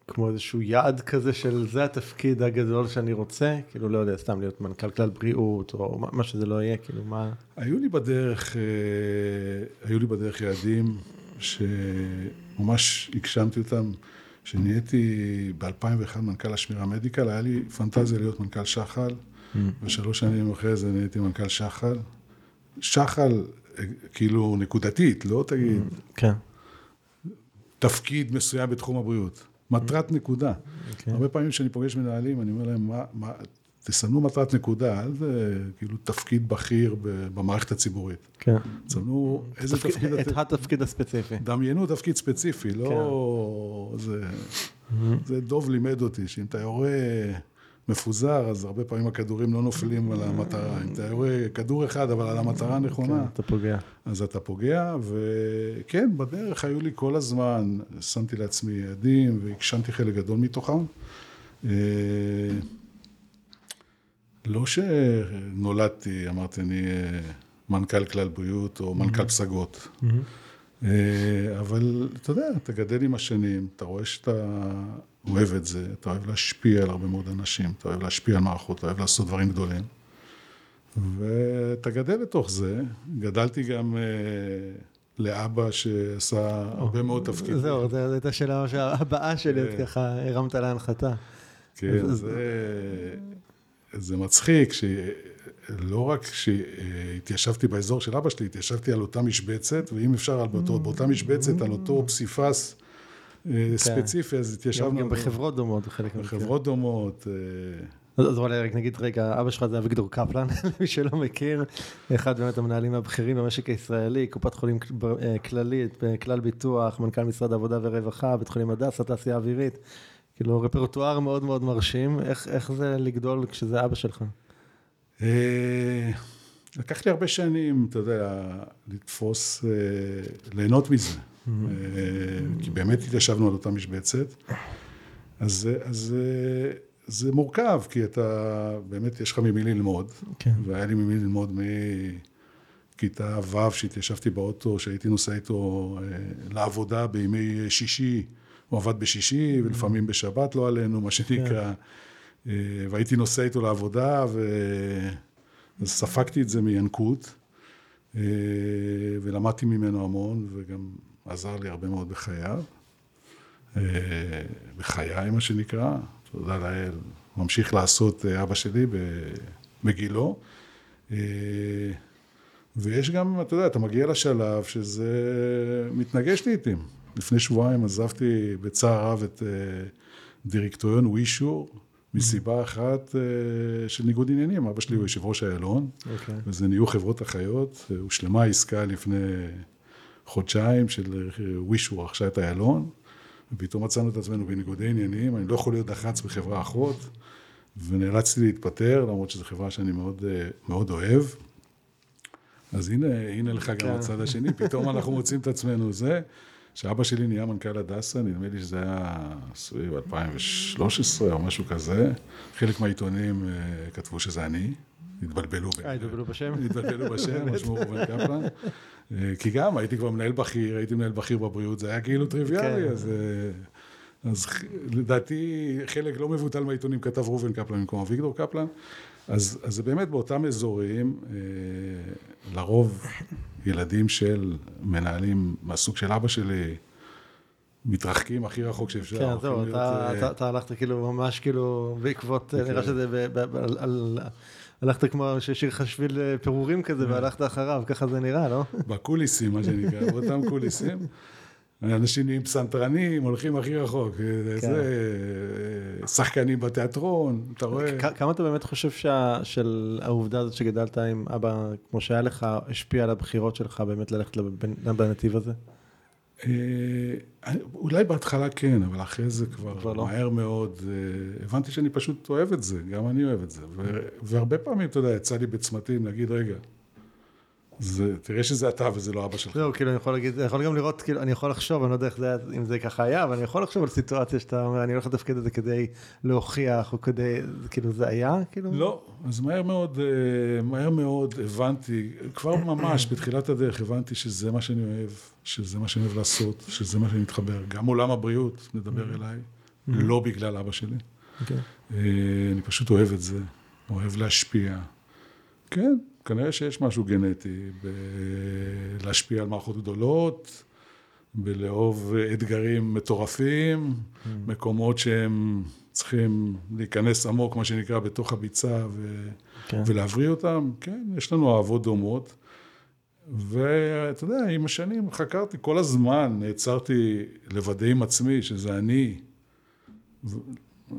כמו איזשהו יעד כזה של זה התפקיד הגדול שאני רוצה, כאילו לא יודע, סתם להיות מנכ"ל כלל בריאות, או מה, מה שזה לא יהיה, כאילו מה... היו לי בדרך, אה, היו לי בדרך יעדים שממש הגשמתי אותם. כשנהייתי ב-2001 מנכ"ל השמירה מדיקל, היה לי פנטזיה להיות מנכ"ל שחל, mm. ושלוש שנים אחרי זה נהייתי מנכ"ל שחל. שחל כאילו נקודתית, לא תגיד. כן. תפקיד מסוים בתחום הבריאות. מטרת נקודה. Okay. אוקיי. הרבה פעמים כשאני פוגש מנהלים, אני אומר להם, מה, מה, תסמנו מטרת נקודה, אל כאילו תפקיד בכיר במערכת הציבורית. כן. תסמנו איזה תפקיד, תפקיד... את התפקיד הספציפי. דמיינו תפקיד ספציפי, לא... כן. זה, זה דוב לימד אותי, שאם אתה יורה מפוזר, אז הרבה פעמים הכדורים לא נופלים על המטרה. אם אתה יורה כדור אחד, אבל על המטרה הנכונה, כן, אתה פוגע. אז אתה פוגע, וכן, בדרך היו לי כל הזמן, שמתי לעצמי יעדים והגשמתי חלק גדול מתוכם. אה, לא שנולדתי, אמרתי, אני אה, מנכ"ל כלל בריאות או מנכ"ל פסגות. אה, אבל אתה יודע, אתה גדל עם השנים, אתה רואה שאתה אוהב את זה, אתה אוהב להשפיע על הרבה מאוד אנשים, אתה אוהב להשפיע על מערכות, אתה אוהב לעשות דברים גדולים. ואתה גדל לתוך זה. גדלתי גם אה, לאבא שעשה הרבה מאוד תפקידים. זהו, זו הייתה השאלה הבאה שלי, אז כן. ככה הרמת להנחתה. כן, זה, זה מצחיק, שלא רק שהתיישבתי באזור של אבא שלי, התיישבתי על אותה משבצת, ואם אפשר על באותו, באותה משבצת, על אותו פסיפס אה, ספציפי, אז התיישבנו... גם בחברות דומות, בחלק מהמקרים. בחברות דומות. אה, אז אולי רק נגיד רגע, אבא שלך זה אביגדור קפלן, למי שלא מכיר, אחד באמת המנהלים הבכירים במשק הישראלי, קופת חולים אה, כללית, כלל ביטוח, מנכ"ל משרד העבודה והרווחה, בית חולים הדסה, תעשייה אווירית, כאילו רפרטואר מאוד מאוד מרשים, איך, איך זה לגדול כשזה אבא שלך? אה, לקח לי הרבה שנים, אתה יודע, לתפוס, ליהנות מזה, כי באמת התיישבנו על אותה משבצת, אז, אז זה מורכב, כי אתה, באמת יש לך ממי ללמוד, כן. והיה לי ממי ללמוד מכיתה ו' שהתיישבתי באוטו, שהייתי נוסע איתו לעבודה בימי שישי, הוא עבד בשישי, ולפעמים בשבת, לא עלינו, מה שנקרא, כן. והייתי נוסע איתו לעבודה, וספגתי את זה מינקות, ולמדתי ממנו המון, וגם עזר לי הרבה מאוד בחייו, בחיי, מה שנקרא. תודה לאל, ממשיך לעשות אבא שלי בגילו. ויש גם, אתה יודע, אתה מגיע לשלב שזה מתנגש לעיתים. לפני שבועיים עזבתי בצער רב את דירקטוריון ווישור, מסיבה אחת של ניגוד עניינים. אבא שלי הוא יושב ראש איילון, okay. אוקיי. וזה נהיו חברות אחיות. הושלמה עסקה לפני חודשיים של ווישור רכשה את איילון. ופתאום מצאנו את עצמנו בניגודי עניינים, אני לא יכול להיות דח"צ בחברה אחות, ונאלצתי להתפטר, למרות שזו חברה שאני מאוד, מאוד אוהב. אז הנה, הנה לך גם הצד השני, פתאום אנחנו מוצאים את עצמנו זה, שאבא שלי נהיה מנכ"ל הדסה, נדמה לי שזה היה סביב 2013 או משהו כזה, חלק מהעיתונים כתבו שזה אני, התבלבלו. התבלבלו בשם? התבלבלו בשם, משמעו ראובן קפלן. כי גם הייתי כבר מנהל בכיר, הייתי מנהל בכיר בבריאות, זה היה כאילו טריוויאלי, אז, אז לדעתי חלק לא מבוטל מהעיתונים כתב ראובן קפלן במקום אביגדור קפלן, אז, אז זה באמת באותם אזורים, לרוב ילדים של מנהלים מהסוג של אבא שלי, מתרחקים הכי רחוק שאפשר. כן, זהו, אתה, אתה הלכת כאילו ממש כאילו בעקבות, נראה שזה על... הלכת כמו ששיר לך שביל פירורים כזה, והלכת אחריו, ככה זה נראה, לא? בקוליסים, מה שנקרא, באותם קוליסים. אנשים נהיים פסנתרנים, הולכים הכי רחוק. זה שחקנים בתיאטרון, אתה רואה. כמה אתה באמת חושב של העובדה הזאת שגדלת עם אבא, כמו שהיה לך, השפיע על הבחירות שלך באמת ללכת בנתיב הזה? אולי בהתחלה כן, אבל אחרי זה כבר מהר מאוד, הבנתי שאני פשוט אוהב את זה, גם אני אוהב את זה. והרבה פעמים, אתה יודע, יצא לי בצמתים להגיד, רגע, תראה שזה אתה וזה לא אבא שלך. זהו, כאילו, אני יכול להגיד, אני יכול גם לראות, כאילו, אני יכול לחשוב, אני לא יודע איך זה, אם זה ככה היה, אבל אני יכול לחשוב על סיטואציה שאתה אומר, אני הולך לתפקד את זה כדי להוכיח, או כדי, כאילו, זה היה, כאילו? לא, אז מהר מאוד, מהר מאוד הבנתי, כבר ממש בתחילת הדרך הבנתי שזה מה שאני אוהב, שזה מה שאני אוהב לעשות, שזה מה שאני מתחבר. גם עולם הבריאות מדבר אליי, לא בגלל אבא שלי. אני פשוט אוהב את זה, אוהב להשפיע. כן. כנראה שיש משהו גנטי בלהשפיע על מערכות גדולות, בלאהוב אתגרים מטורפים, mm. מקומות שהם צריכים להיכנס עמוק, מה שנקרא, בתוך הביצה ו... כן. ולהבריא אותם. כן, יש לנו אהבות דומות. ואתה יודע, עם השנים חקרתי, כל הזמן נעצרתי לוודא עם עצמי שזה אני.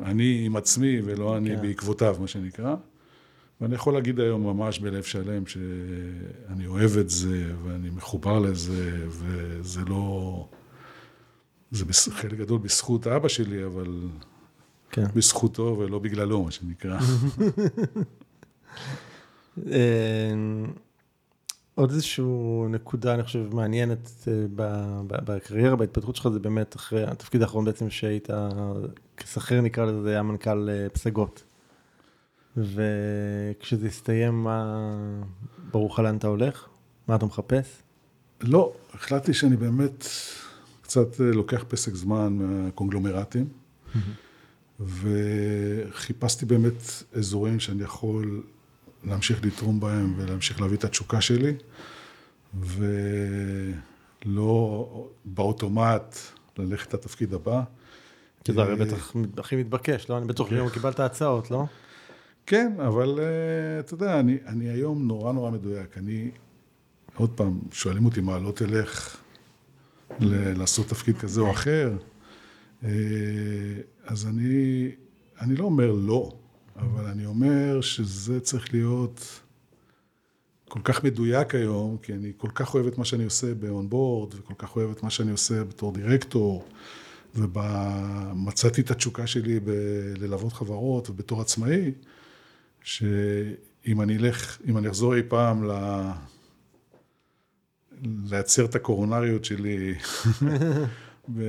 אני עם עצמי ולא אני כן. בעקבותיו, מה שנקרא. ואני יכול להגיד היום ממש בלב שלם שאני אוהב את זה ואני מחובר לזה, וזה לא... זה חלק גדול בזכות אבא שלי, אבל כן. בזכותו ולא בגללו, מה שנקרא. אה, עוד איזושהי נקודה, אני חושב, מעניינת אה, בקריירה, בהתפתחות שלך, זה באמת אחרי התפקיד האחרון בעצם שהיית כשכיר, נקרא לזה, זה היה מנכ"ל אה, פסגות. וכשזה הסתיים, מה... ברור לך לאן אתה הולך? מה אתה מחפש? לא, החלטתי שאני באמת קצת אה, לוקח פסק זמן מהקונגלומרטים, וחיפשתי באמת אזורים שאני יכול להמשיך לתרום בהם ולהמשיך להביא את התשוקה שלי, ולא באוטומט ללכת לתפקיד הבא. כי זה הרי אה, בטח הכי מתבקש, לא? אני בטוח שהיום קיבלת הצעות, לא? כן, אבל אה, אתה יודע, אני, אני היום נורא נורא מדויק. אני, עוד פעם, שואלים אותי מה, לא תלך ל- לעשות תפקיד כזה או אחר? אה, אז אני, אני לא אומר לא, אבל אני אומר שזה צריך להיות כל כך מדויק היום, כי אני כל כך אוהב את מה שאני עושה ב-onboard, וכל כך אוהב את מה שאני עושה בתור דירקטור, ומצאתי את התשוקה שלי בללוות חברות ובתור עצמאי, שאם אני אלך, אם אני אחזור אי פעם ל... לייצר את הקורונריות שלי ב...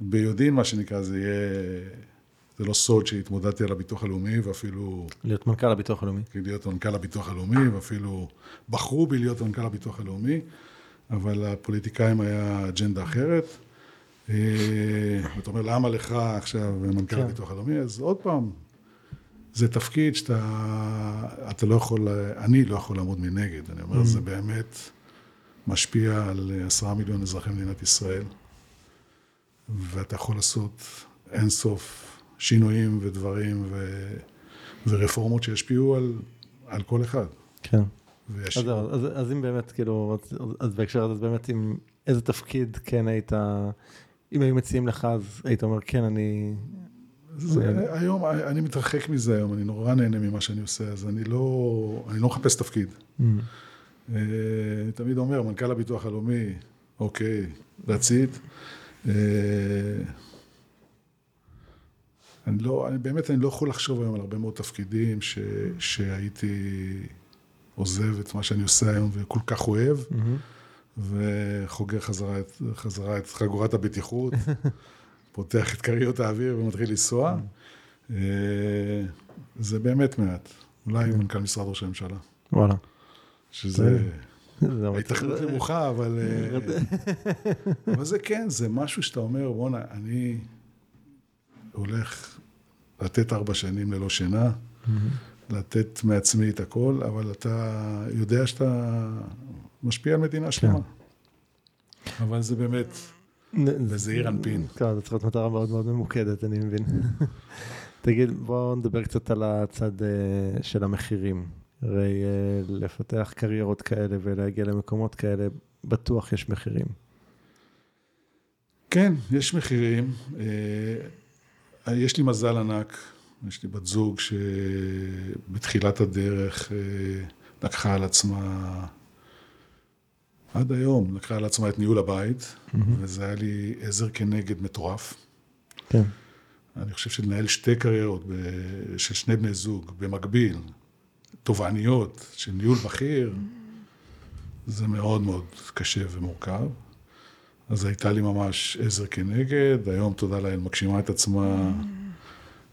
ביודעין, מה שנקרא, זה יהיה... זה לא סוד שהתמודדתי על הביטוח הלאומי, ואפילו להיות מנכ"ל הביטוח הלאומי. להיות מנכ"ל הביטוח הלאומי, ואפילו בחרו בי להיות מנכ"ל הביטוח הלאומי, אבל לפוליטיקאים היה אג'נדה אחרת. אה, ואתה אומר, למה לך עכשיו מנכ"ל כן. הביטוח הלאומי? אז עוד פעם, זה תפקיד שאתה אתה לא יכול, אני לא יכול לעמוד מנגד. אני אומר, זה באמת משפיע על עשרה מיליון אזרחי מדינת ישראל, ואתה יכול לעשות אינסוף שינויים ודברים ו, ורפורמות שישפיעו על, על כל אחד. כן. אז וישפיעו. זהו, אז, אז אם באמת, כאילו, אז, אז בהקשר הזה, אז באמת, אם איזה תפקיד כן היית, אם היו מציעים לך, אז היית אומר, כן, אני... זה, היום, אני מתרחק מזה היום, אני נורא נהנה ממה שאני עושה, אז אני לא, אני לא מחפש תפקיד. Mm. אה, אני תמיד אומר, מנכ"ל הביטוח הלאומי, אוקיי, it. אה, אני לא, אני באמת, אני לא יכול לחשוב היום על הרבה מאוד תפקידים ש, שהייתי עוזב את מה שאני עושה היום וכל כך אוהב, וחוגר חזרה, את- חזרה את חגורת הבטיחות, פותח את כריות האוויר ומתחיל לנסוע. אה, זה באמת מעט. אולי מנכ"ל משרד ראש הממשלה, וואלה. שזה... זה ההתכנות נמוכה, אבל... אה, אבל זה כן, זה משהו שאתה אומר, בואנה, אני הולך לתת ארבע שנים ללא שינה, לתת מעצמי את הכל, אבל אתה יודע שאתה משפיע על מדינה שלמה. אבל זה באמת, בזעיר אנפין. כן, זה צריך להיות מטרה מאוד מאוד ממוקדת, אני מבין. תגיד, בואו נדבר קצת על הצד אה, של המחירים. הרי אה, לפתח קריירות כאלה ולהגיע למקומות כאלה, בטוח יש מחירים. כן, יש מחירים. אה, יש לי מזל ענק, יש לי בת זוג שבתחילת הדרך לקחה על עצמה, עד היום, לקחה על עצמה את ניהול הבית, וזה היה לי עזר כנגד מטורף. כן. אני חושב שלנהל שתי קריירות ב- של שני בני זוג במקביל, תובעניות של ניהול בכיר, זה מאוד מאוד קשה ומורכב. אז הייתה לי ממש עזר כנגד, היום תודה לאל מגשימה את עצמה,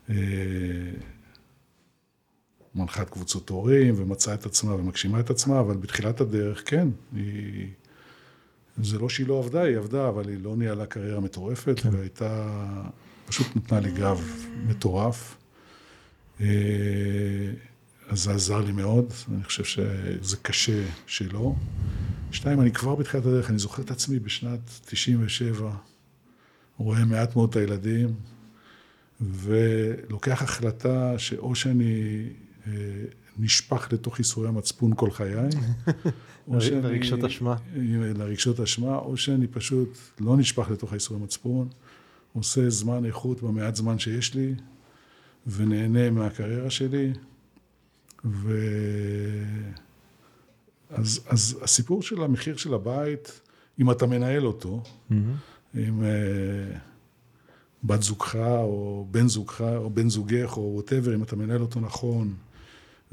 אה, מנחת קבוצות הורים ומצאה את עצמה ומגשימה את עצמה, אבל בתחילת הדרך, כן, היא... זה לא שהיא לא עבדה, היא עבדה, אבל היא לא ניהלה קריירה מטורפת, כן. והייתה, פשוט נתנה לי גב מטורף. אה, אז זה עזר לי מאוד, אני חושב שזה קשה שלא. שתיים, אני כבר בתחילת הדרך, אני זוכר את עצמי בשנת 97, רואה מעט מאוד את הילדים, ולוקח החלטה שאו שאני נשפך לתוך ייסורי המצפון כל חיי, שאני... לרגשות אשמה. לרגשות אשמה, או שאני פשוט לא נשפך לתוך הייסורי המצפון, עושה זמן איכות במעט זמן שיש לי, ונהנה מהקריירה שלי. ו... אז, אז הסיפור של המחיר של הבית, אם אתה מנהל אותו, mm-hmm. עם uh, בת זוגך, או בן זוגך, או בן זוגך, או ווטאבר, אם אתה מנהל אותו נכון,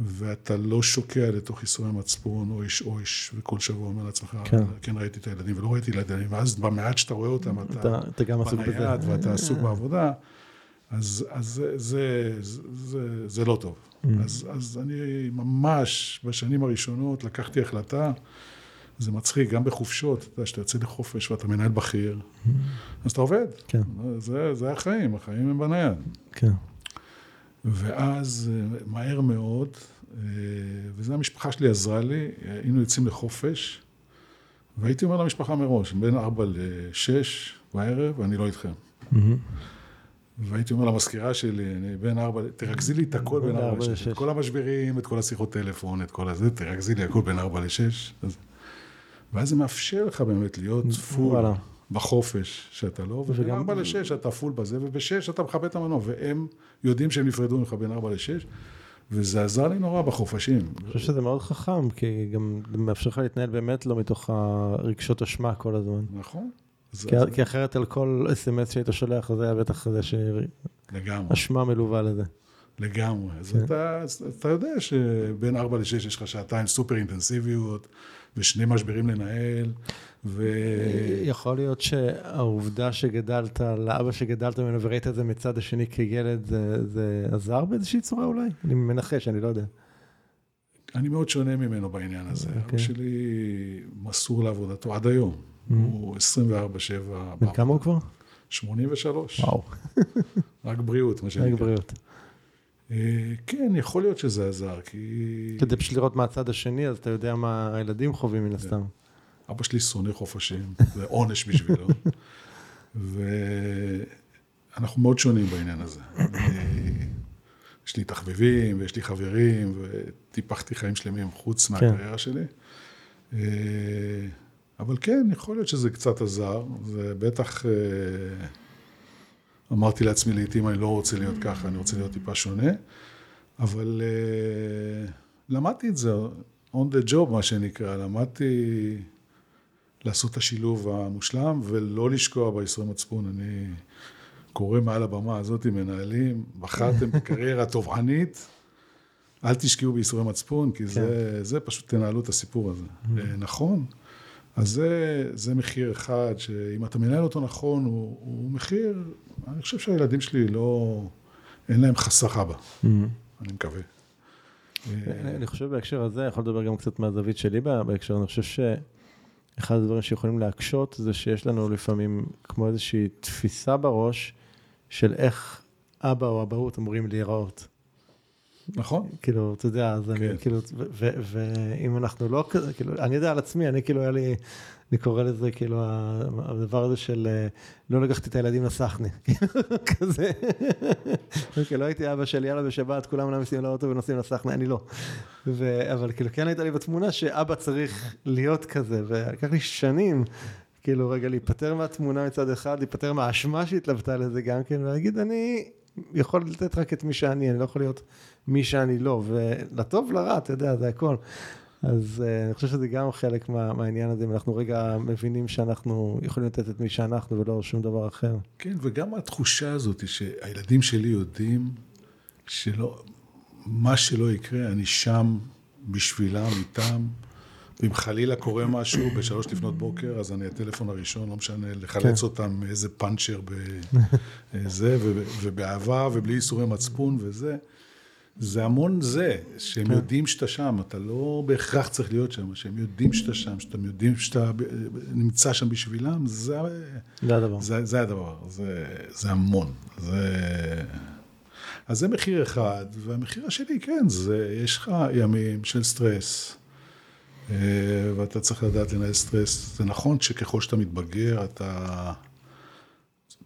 ואתה לא שוקע לתוך ייסורי מצפון, אויש אויש, וכל שבוע אומר לעצמך, כן. כן ראיתי את הילדים ולא ראיתי את הילדים, ואז במעט שאתה רואה אותם, אתה, אתה, אתה גם עסוק בזה. ואתה עסוק בעבודה, אז, אז זה, זה, זה, זה, זה לא טוב. Mm. אז, אז אני ממש בשנים הראשונות לקחתי החלטה, זה מצחיק, גם בחופשות, אתה יודע, שאתה יוצא לחופש ואתה מנהל בכיר, mm. אז אתה עובד. כן. זה, זה החיים, החיים הם בנייד. כן. ואז מהר מאוד, וזו המשפחה שלי עזרה לי, היינו יוצאים לחופש, והייתי אומר למשפחה מראש, בין ארבע לשש בערב, אני לא איתכם. Mm-hmm. והייתי אומר למזכירה שלי, אני בין ארבע, תרכזי לי את הכל בין ארבע לשש. את כל המשברים, את כל השיחות טלפון, את כל הזה, תרכזי לי הכל בין ארבע לשש. ואז זה מאפשר לך באמת להיות פול בחופש, שאתה לא, ובין ארבע לשש אתה פול בזה, ובשש אתה מכבד את המנוע, והם יודעים שהם נפרדו ממך בין ארבע לשש. וזה עזר לי נורא בחופשים. אני חושב שזה מאוד חכם, כי גם מאפשר לך להתנהל באמת לא מתוך הרגשות אשמה כל הזמן. נכון. כי, זה... כי אחרת על כל אס.אם.אס שהיית שולח, זה היה בטח זה ש... לגמרי. אשמה מלווה לזה. לגמרי. אז כן. אתה, אתה יודע שבין 4 ל-6 יש לך שעתיים סופר אינטנסיביות, ושני משברים לנהל, ו... יכול להיות שהעובדה שגדלת, לאבא שגדלת ממנו וראית את זה מצד השני כילד, זה, זה עזר באיזושהי צורה אולי? אני מנחש, אני לא יודע. אני מאוד שונה ממנו בעניין הזה. Okay. אבא אוקיי. שלי מסור לעבודתו עד היום. Mm-hmm. הוא 24-7. בן כמה הוא כבר? 83. וואו. רק בריאות, מה שנקרא. רק בריאות. אה, כן, יכול להיות שזה עזר, כי... כדי פשוט לראות מהצד השני, אז אתה יודע מה הילדים חווים מן הסתם. אבא שלי שונא חופשים, זה עונש בשבילו. ואנחנו מאוד שונים בעניין הזה. יש לי תחביבים, ויש לי חברים, וטיפחתי חיים שלמים חוץ כן. מהקריירה שלי. אה, אבל כן, יכול להיות שזה קצת עזר, זה בטח... אה, אמרתי לעצמי לעיתים, אני לא רוצה להיות ככה, אני רוצה להיות טיפה שונה, אבל uh, למדתי את זה, on the job, מה שנקרא, למדתי לעשות את השילוב המושלם ולא לשקוע בייסורי מצפון. אני קורא מעל הבמה הזאת, מנהלים, בחרתם בקריירה טובענית, אל תשקיעו בייסורי מצפון, כי כן. זה, זה פשוט תנהלו את הסיפור הזה. Mm-hmm. נכון. אז זה, זה מחיר אחד, שאם אתה מנהל אותו נכון, הוא, הוא מחיר, אני חושב שהילדים שלי לא, אין להם חסך אבא, mm-hmm. אני מקווה. אני חושב בהקשר הזה, יכול לדבר גם קצת מהזווית שלי בהקשר, אני חושב שאחד הדברים שיכולים להקשות זה שיש לנו לפעמים כמו איזושהי תפיסה בראש של איך אבא או אבהות אמורים להיראות. נכון. כאילו, אתה יודע, אז אני, כן. כאילו, ואם אנחנו לא כזה, כאילו, אני יודע על עצמי, אני כאילו, היה לי, אני קורא לזה, כאילו, הדבר הזה של אה, לא לקחתי את הילדים לסחנה, כזה. כאילו, לא הייתי אבא של יאללה בשבת, כולם נוסעים לאוטו ונוסעים לסחנה, אני לא. אבל כאילו, כן הייתה לי בתמונה שאבא צריך להיות כזה, ולקח לי שנים. כאילו רגע להיפטר מהתמונה מצד אחד, להיפטר מהאשמה שהתלוותה לזה גם כן, ולהגיד אני יכול לתת רק את מי שאני, אני לא יכול להיות מי שאני לא, ולטוב, לרע, אתה יודע, זה הכל. אז uh, אני חושב שזה גם חלק מה, מהעניין הזה, אם אנחנו רגע מבינים שאנחנו יכולים לתת את מי שאנחנו ולא שום דבר אחר. כן, וגם התחושה הזאת שהילדים שלי יודעים שלא, מה שלא יקרה, אני שם בשבילם, איתם. ואם חלילה קורה משהו בשלוש לפנות בוקר, אז אני הטלפון הראשון, לא משנה, לחלץ כן. אותם מאיזה פאנצ'ר בזה, ובאהבה, ובלי ייסורי מצפון וזה. זה המון זה, שהם כן. יודעים שאתה שם, אתה לא בהכרח צריך להיות שם, שהם יודעים שאתה שם, שאתם יודעים שאתה נמצא שם בשבילם, זה, זה הדבר. זה, זה הדבר, זה, זה המון. זה... אז זה מחיר אחד, והמחיר השני, כן, זה, יש לך ימים של סטרס, ואתה צריך לדעת לנהל סטרס. זה נכון שככל שאתה מתבגר, אתה...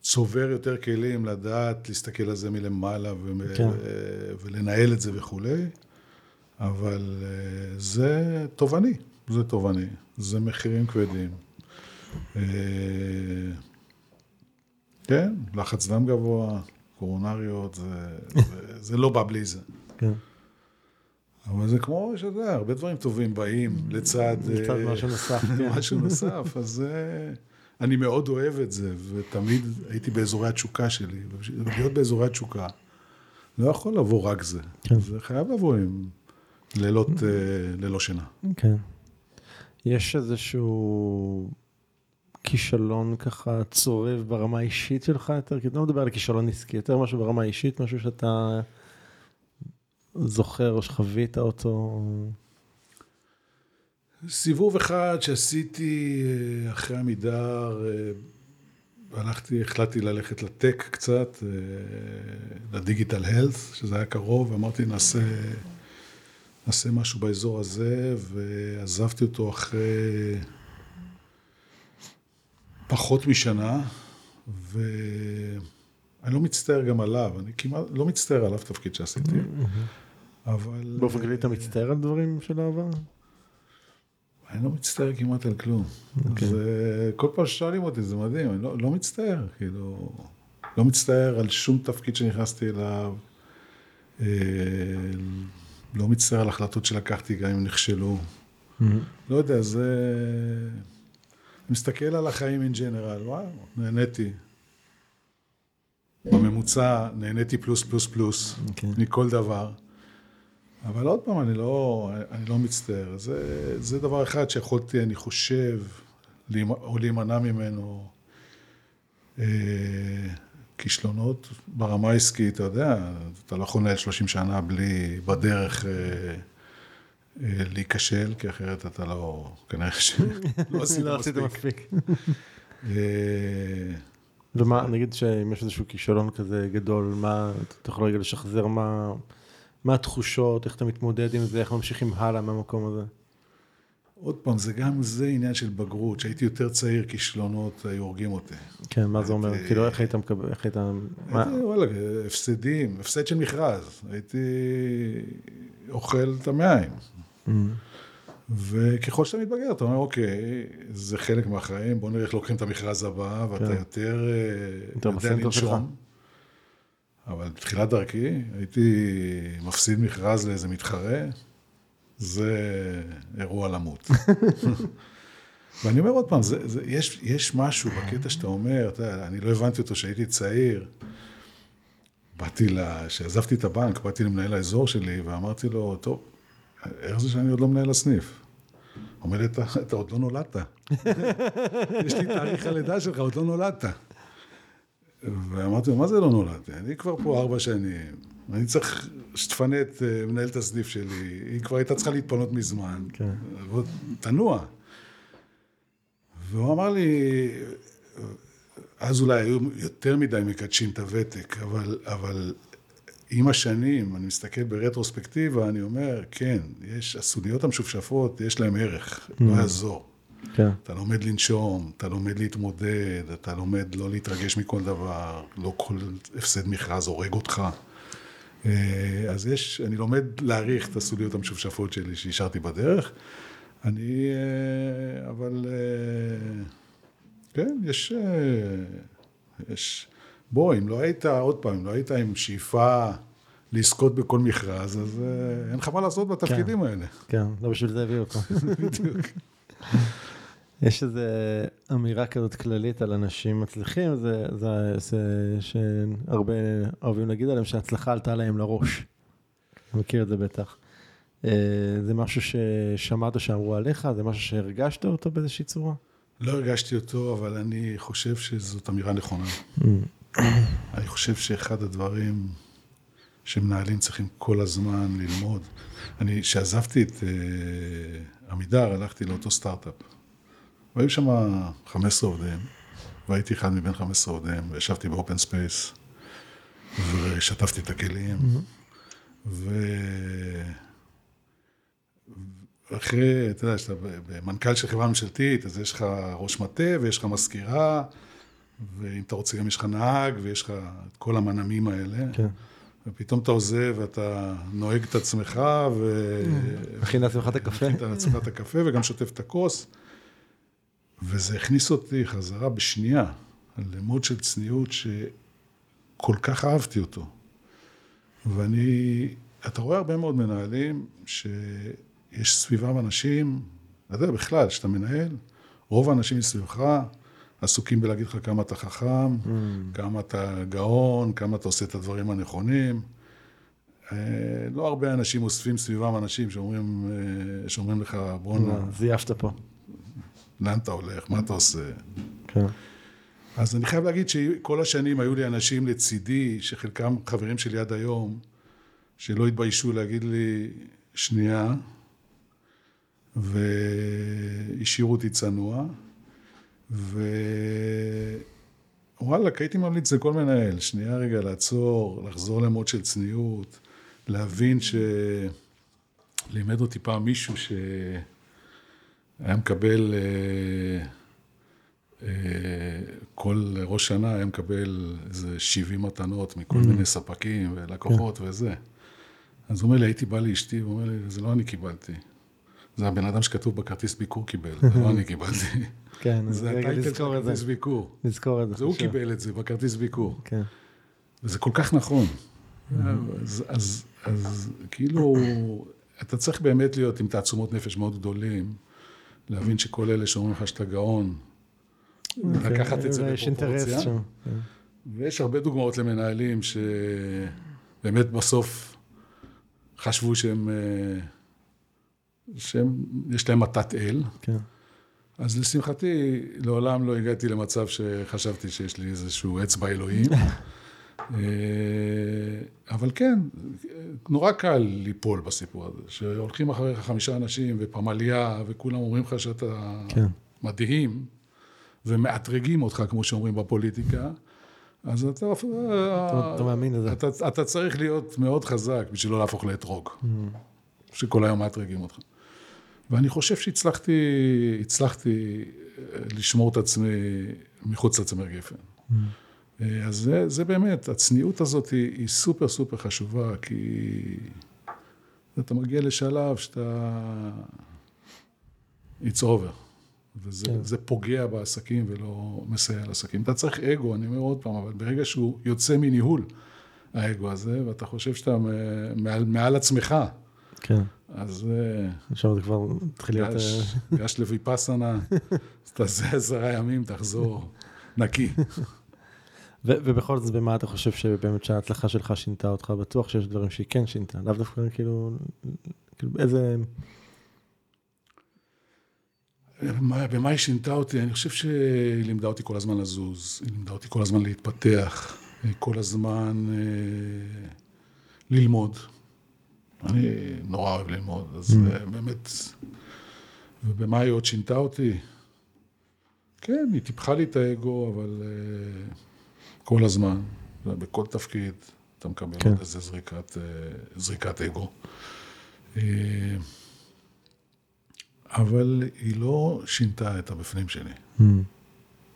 צובר יותר כלים לדעת להסתכל על זה מלמעלה כן. ולנהל את זה וכולי, אבל אה, זה תובעני, זה תובעני, זה מחירים כבדים. אה, כן, לחץ דם גבוה, קורונריות, זה, זה, זה לא בא בלי זה. כן. אבל זה כמו, שאתה יודע, הרבה דברים טובים באים לצד... לצד אה, משהו נוסף, כן. משהו נוסף, אז. אני מאוד אוהב את זה, ותמיד הייתי באזורי התשוקה שלי. להיות באזורי התשוקה, לא יכול לבוא רק זה. כן. זה חייב לבוא עם לילות אה, ללא שינה. כן. יש איזשהו כישלון ככה צורב ברמה האישית שלך יותר, כי אתה לא מדבר על כישלון עסקי, יותר משהו ברמה האישית, משהו שאתה זוכר או שחווית אותו. סיבוב אחד שעשיתי אה, אחרי עמידר, אה, הלכתי, החלטתי ללכת לטק קצת, אה, לדיגיטל הלס, שזה היה קרוב, אמרתי נעשה, נעשה משהו באזור הזה, ועזבתי אותו אחרי פחות משנה, ואני לא מצטער גם עליו, אני כמעט לא מצטער על אף תפקיד שעשיתי, אבל... באופן כללי אתה מצטער על דברים של העבר? אני לא מצטער כמעט על כלום. אוקיי. זה, כל פעם ששואלים אותי, זה מדהים, אני לא, לא מצטער, כאילו, לא מצטער על שום תפקיד שנכנסתי אליו, אה, לא מצטער על החלטות שלקחתי, גם אם נכשלו. לא יודע, זה... אני מסתכל על החיים in general, וואו, נהניתי. בממוצע נהניתי פלוס פלוס פלוס, אוקיי. מכל דבר. אבל עוד פעם, אני לא, אני לא מצטער. זה, זה דבר אחד שיכולתי, אני חושב, או להימנע ממנו. אה, כישלונות ברמה העסקית, אתה יודע, אתה לא יכול לנהל 30 שנה בלי בדרך אה, אה, להיכשל, כי אחרת אתה לא, כנראה שלא עשית לא עשית מספיק. מספיק. אה, ומה, נגיד שאם יש איזשהו כישלון כזה גדול, מה, אתה יכול רגע לשחזר מה, מה התחושות, איך אתה מתמודד עם זה, איך ממשיכים הלאה מהמקום הזה? עוד פעם, זה גם זה עניין של בגרות. כשהייתי יותר צעיר, כישלונות היו הורגים אותי. כן, מה זה אומר? כאילו, איך היית מקבל, איך היית... וואלה, הפסדים, הפסד של מכרז. הייתי אוכל את המעיים. Mm. וככל שאתה מתבגר, אתה אומר, אוקיי, זה חלק מהחיים, בוא נראה איך לוקחים את המכרז הבא, ואתה כן. יותר אה, יותר יודע בסנטר שלך. אבל בתחילת דרכי, הייתי מפסיד מכרז לאיזה מתחרה, זה אירוע למות. ואני אומר עוד פעם, זה, זה, יש, יש משהו בקטע שאתה אומר, אתה אני לא הבנתי אותו כשהייתי צעיר. באתי. כשעזבתי את הבנק, באתי למנהל האזור שלי ואמרתי לו, טוב, איך זה שאני עוד לא מנהל הסניף? אומר לי, אתה, אתה עוד לא נולדת. יש לי תאריך הלידה שלך, עוד לא נולדת. ואמרתי לו, מה זה לא נולדתי? אני כבר פה ארבע שנים, אני צריך שתפנה את אה, מנהלת הסניף שלי, היא כבר הייתה צריכה להתפנות מזמן. כן. תנוע. והוא אמר לי, אז אולי היו יותר מדי מקדשים את הוותק, אבל, אבל עם השנים, אני מסתכל ברטרוספקטיבה, אני אומר, כן, יש, הסודיות המשופשפות, יש להן ערך, לא יעזור. כן. אתה לומד לנשום, אתה לומד להתמודד, אתה לומד לא להתרגש מכל דבר, לא כל הפסד מכרז הורג אותך. אה, אז יש, אני לומד להעריך את הסודיות המשופשפות שלי שהשארתי בדרך. אני, אה, אבל אה, כן, יש, יש, בוא, אם לא היית, עוד פעם, אם לא היית עם שאיפה לזכות בכל מכרז, אז אין לך מה לעשות בתפקידים האלה. כן, לא בשביל זה הביאו אותו. בדיוק. יש איזו אמירה כזאת כללית על אנשים מצליחים, זה, זה, זה שהרבה אוהבים להגיד עליהם שההצלחה עלתה להם לראש. מכיר את זה בטח. אה, זה משהו ששמעת שאמרו עליך? זה משהו שהרגשת אותו באיזושהי צורה? לא הרגשתי אותו, אבל אני חושב שזאת אמירה נכונה. אני חושב שאחד הדברים שמנהלים צריכים כל הזמן ללמוד, אני, כשעזבתי את uh, עמידר, הלכתי לאותו סטארט-אפ. והיו שם 15 עובדים, והייתי אחד מבין 15 עובדים, וישבתי ב open space, ושטפתי את הכלים, ו... אחרי, אתה יודע, שאתה מנכ"ל של חברה ממשלתית, אז יש לך ראש מטה ויש לך מזכירה, ואם אתה רוצה גם יש לך נהג ויש לך את כל המנעמים האלה. כן. ופתאום אתה עוזב ואתה נוהג את עצמך, ו... מכין לעצמך את הקפה. מכין לעצמך את הקפה וגם שוטף את הכוס. וזה הכניס אותי חזרה בשנייה. למוד של צניעות שכל כך אהבתי אותו. ואני, אתה רואה הרבה מאוד מנהלים שיש סביבם אנשים, אתה יודע, בכלל, כשאתה מנהל, רוב האנשים מסביבך עסוקים בלהגיד לך כמה אתה חכם, mm. כמה אתה גאון, כמה אתה עושה את הדברים הנכונים. אה, לא הרבה אנשים אוספים סביבם אנשים שאומרים, אה, שאומרים לך, בואנה... זייפת פה. לאן אתה הולך? מה אתה עושה? כן. אז אני חייב להגיד שכל השנים היו לי אנשים לצידי, שחלקם חברים שלי עד היום, שלא התביישו להגיד לי, שנייה, והשאירו אותי צנוע, ווואלכ, הייתי ממליץ לכל מנהל, שנייה רגע לעצור, לחזור למוד של צניעות, להבין שלימד אותי פעם מישהו שהיה מקבל, אה, אה, כל ראש שנה היה מקבל איזה 70 מתנות מכל mm. מיני ספקים ולקוחות כן. וזה. אז הוא אומר לי, הייתי בא לאשתי, הוא אומר לי, זה לא אני קיבלתי. זה הבן אדם שכתוב בכרטיס ביקור קיבל, זה לא אני קיבלתי. כן, זה הטייטל של כרטיס ביקור. לזכור את זה. זה הוא קיבל את זה בכרטיס ביקור. כן. וזה כל כך נכון. אז, אז, אז כאילו, אתה צריך באמת להיות עם תעצומות נפש מאוד גדולים, להבין שכל אלה שאומרים לך שאתה גאון, לקחת את זה בפרופורציה. כן. ויש הרבה דוגמאות למנהלים שבאמת בסוף חשבו שהם, אה, שהם, יש להם מתת אל. כן. אז לשמחתי, לעולם לא הגעתי למצב שחשבתי שיש לי איזשהו אצבע אלוהים. אה, אבל כן, נורא קל ליפול בסיפור הזה, שהולכים אחריך חמישה אנשים ופמליה, וכולם אומרים לך שאתה כן. מדהים, ומאתרגים אותך, כמו שאומרים בפוליטיקה, אז אתה... אתה, אתה מאמין לזה. אתה, אתה צריך להיות מאוד חזק בשביל לא להפוך לאתרוג, mm. שכל היום מאתרגים אותך. ואני חושב שהצלחתי, הצלחתי אה, לשמור את עצמי מחוץ לצמר גפן. אה, אז זה, זה באמת, הצניעות הזאת היא, היא סופר סופר חשובה, כי אתה מגיע לשלב שאתה... it's over. וזה כן. פוגע בעסקים ולא מסייע לעסקים. אתה צריך אגו, אני אומר עוד פעם, אבל ברגע שהוא יוצא מניהול, האגו הזה, ואתה חושב שאתה מעל, מעל עצמך, כן. אז... עכשיו זה כבר מתחיל להיות... גש לויפאסנה, אז תעשה עשרה ימים, תחזור נקי. ובכל זאת, במה אתה חושב שבאמת שההצלחה שלך שינתה אותך? בטוח שיש דברים שהיא כן שינתה, לאו דווקא כאילו, כאילו איזה... במה היא שינתה אותי? אני חושב שהיא לימדה אותי כל הזמן לזוז, היא לימדה אותי כל הזמן להתפתח, כל הזמן אה, ללמוד. אני נורא אוהב ללמוד, אז mm. באמת... ובמה היא עוד שינתה אותי? כן, היא טיפחה לי את האגו, אבל uh, כל הזמן, בכל תפקיד, אתה מקבל כן. עוד איזה זריקת, uh, זריקת אגו. Uh, אבל היא לא שינתה את הבפנים שלי. Mm.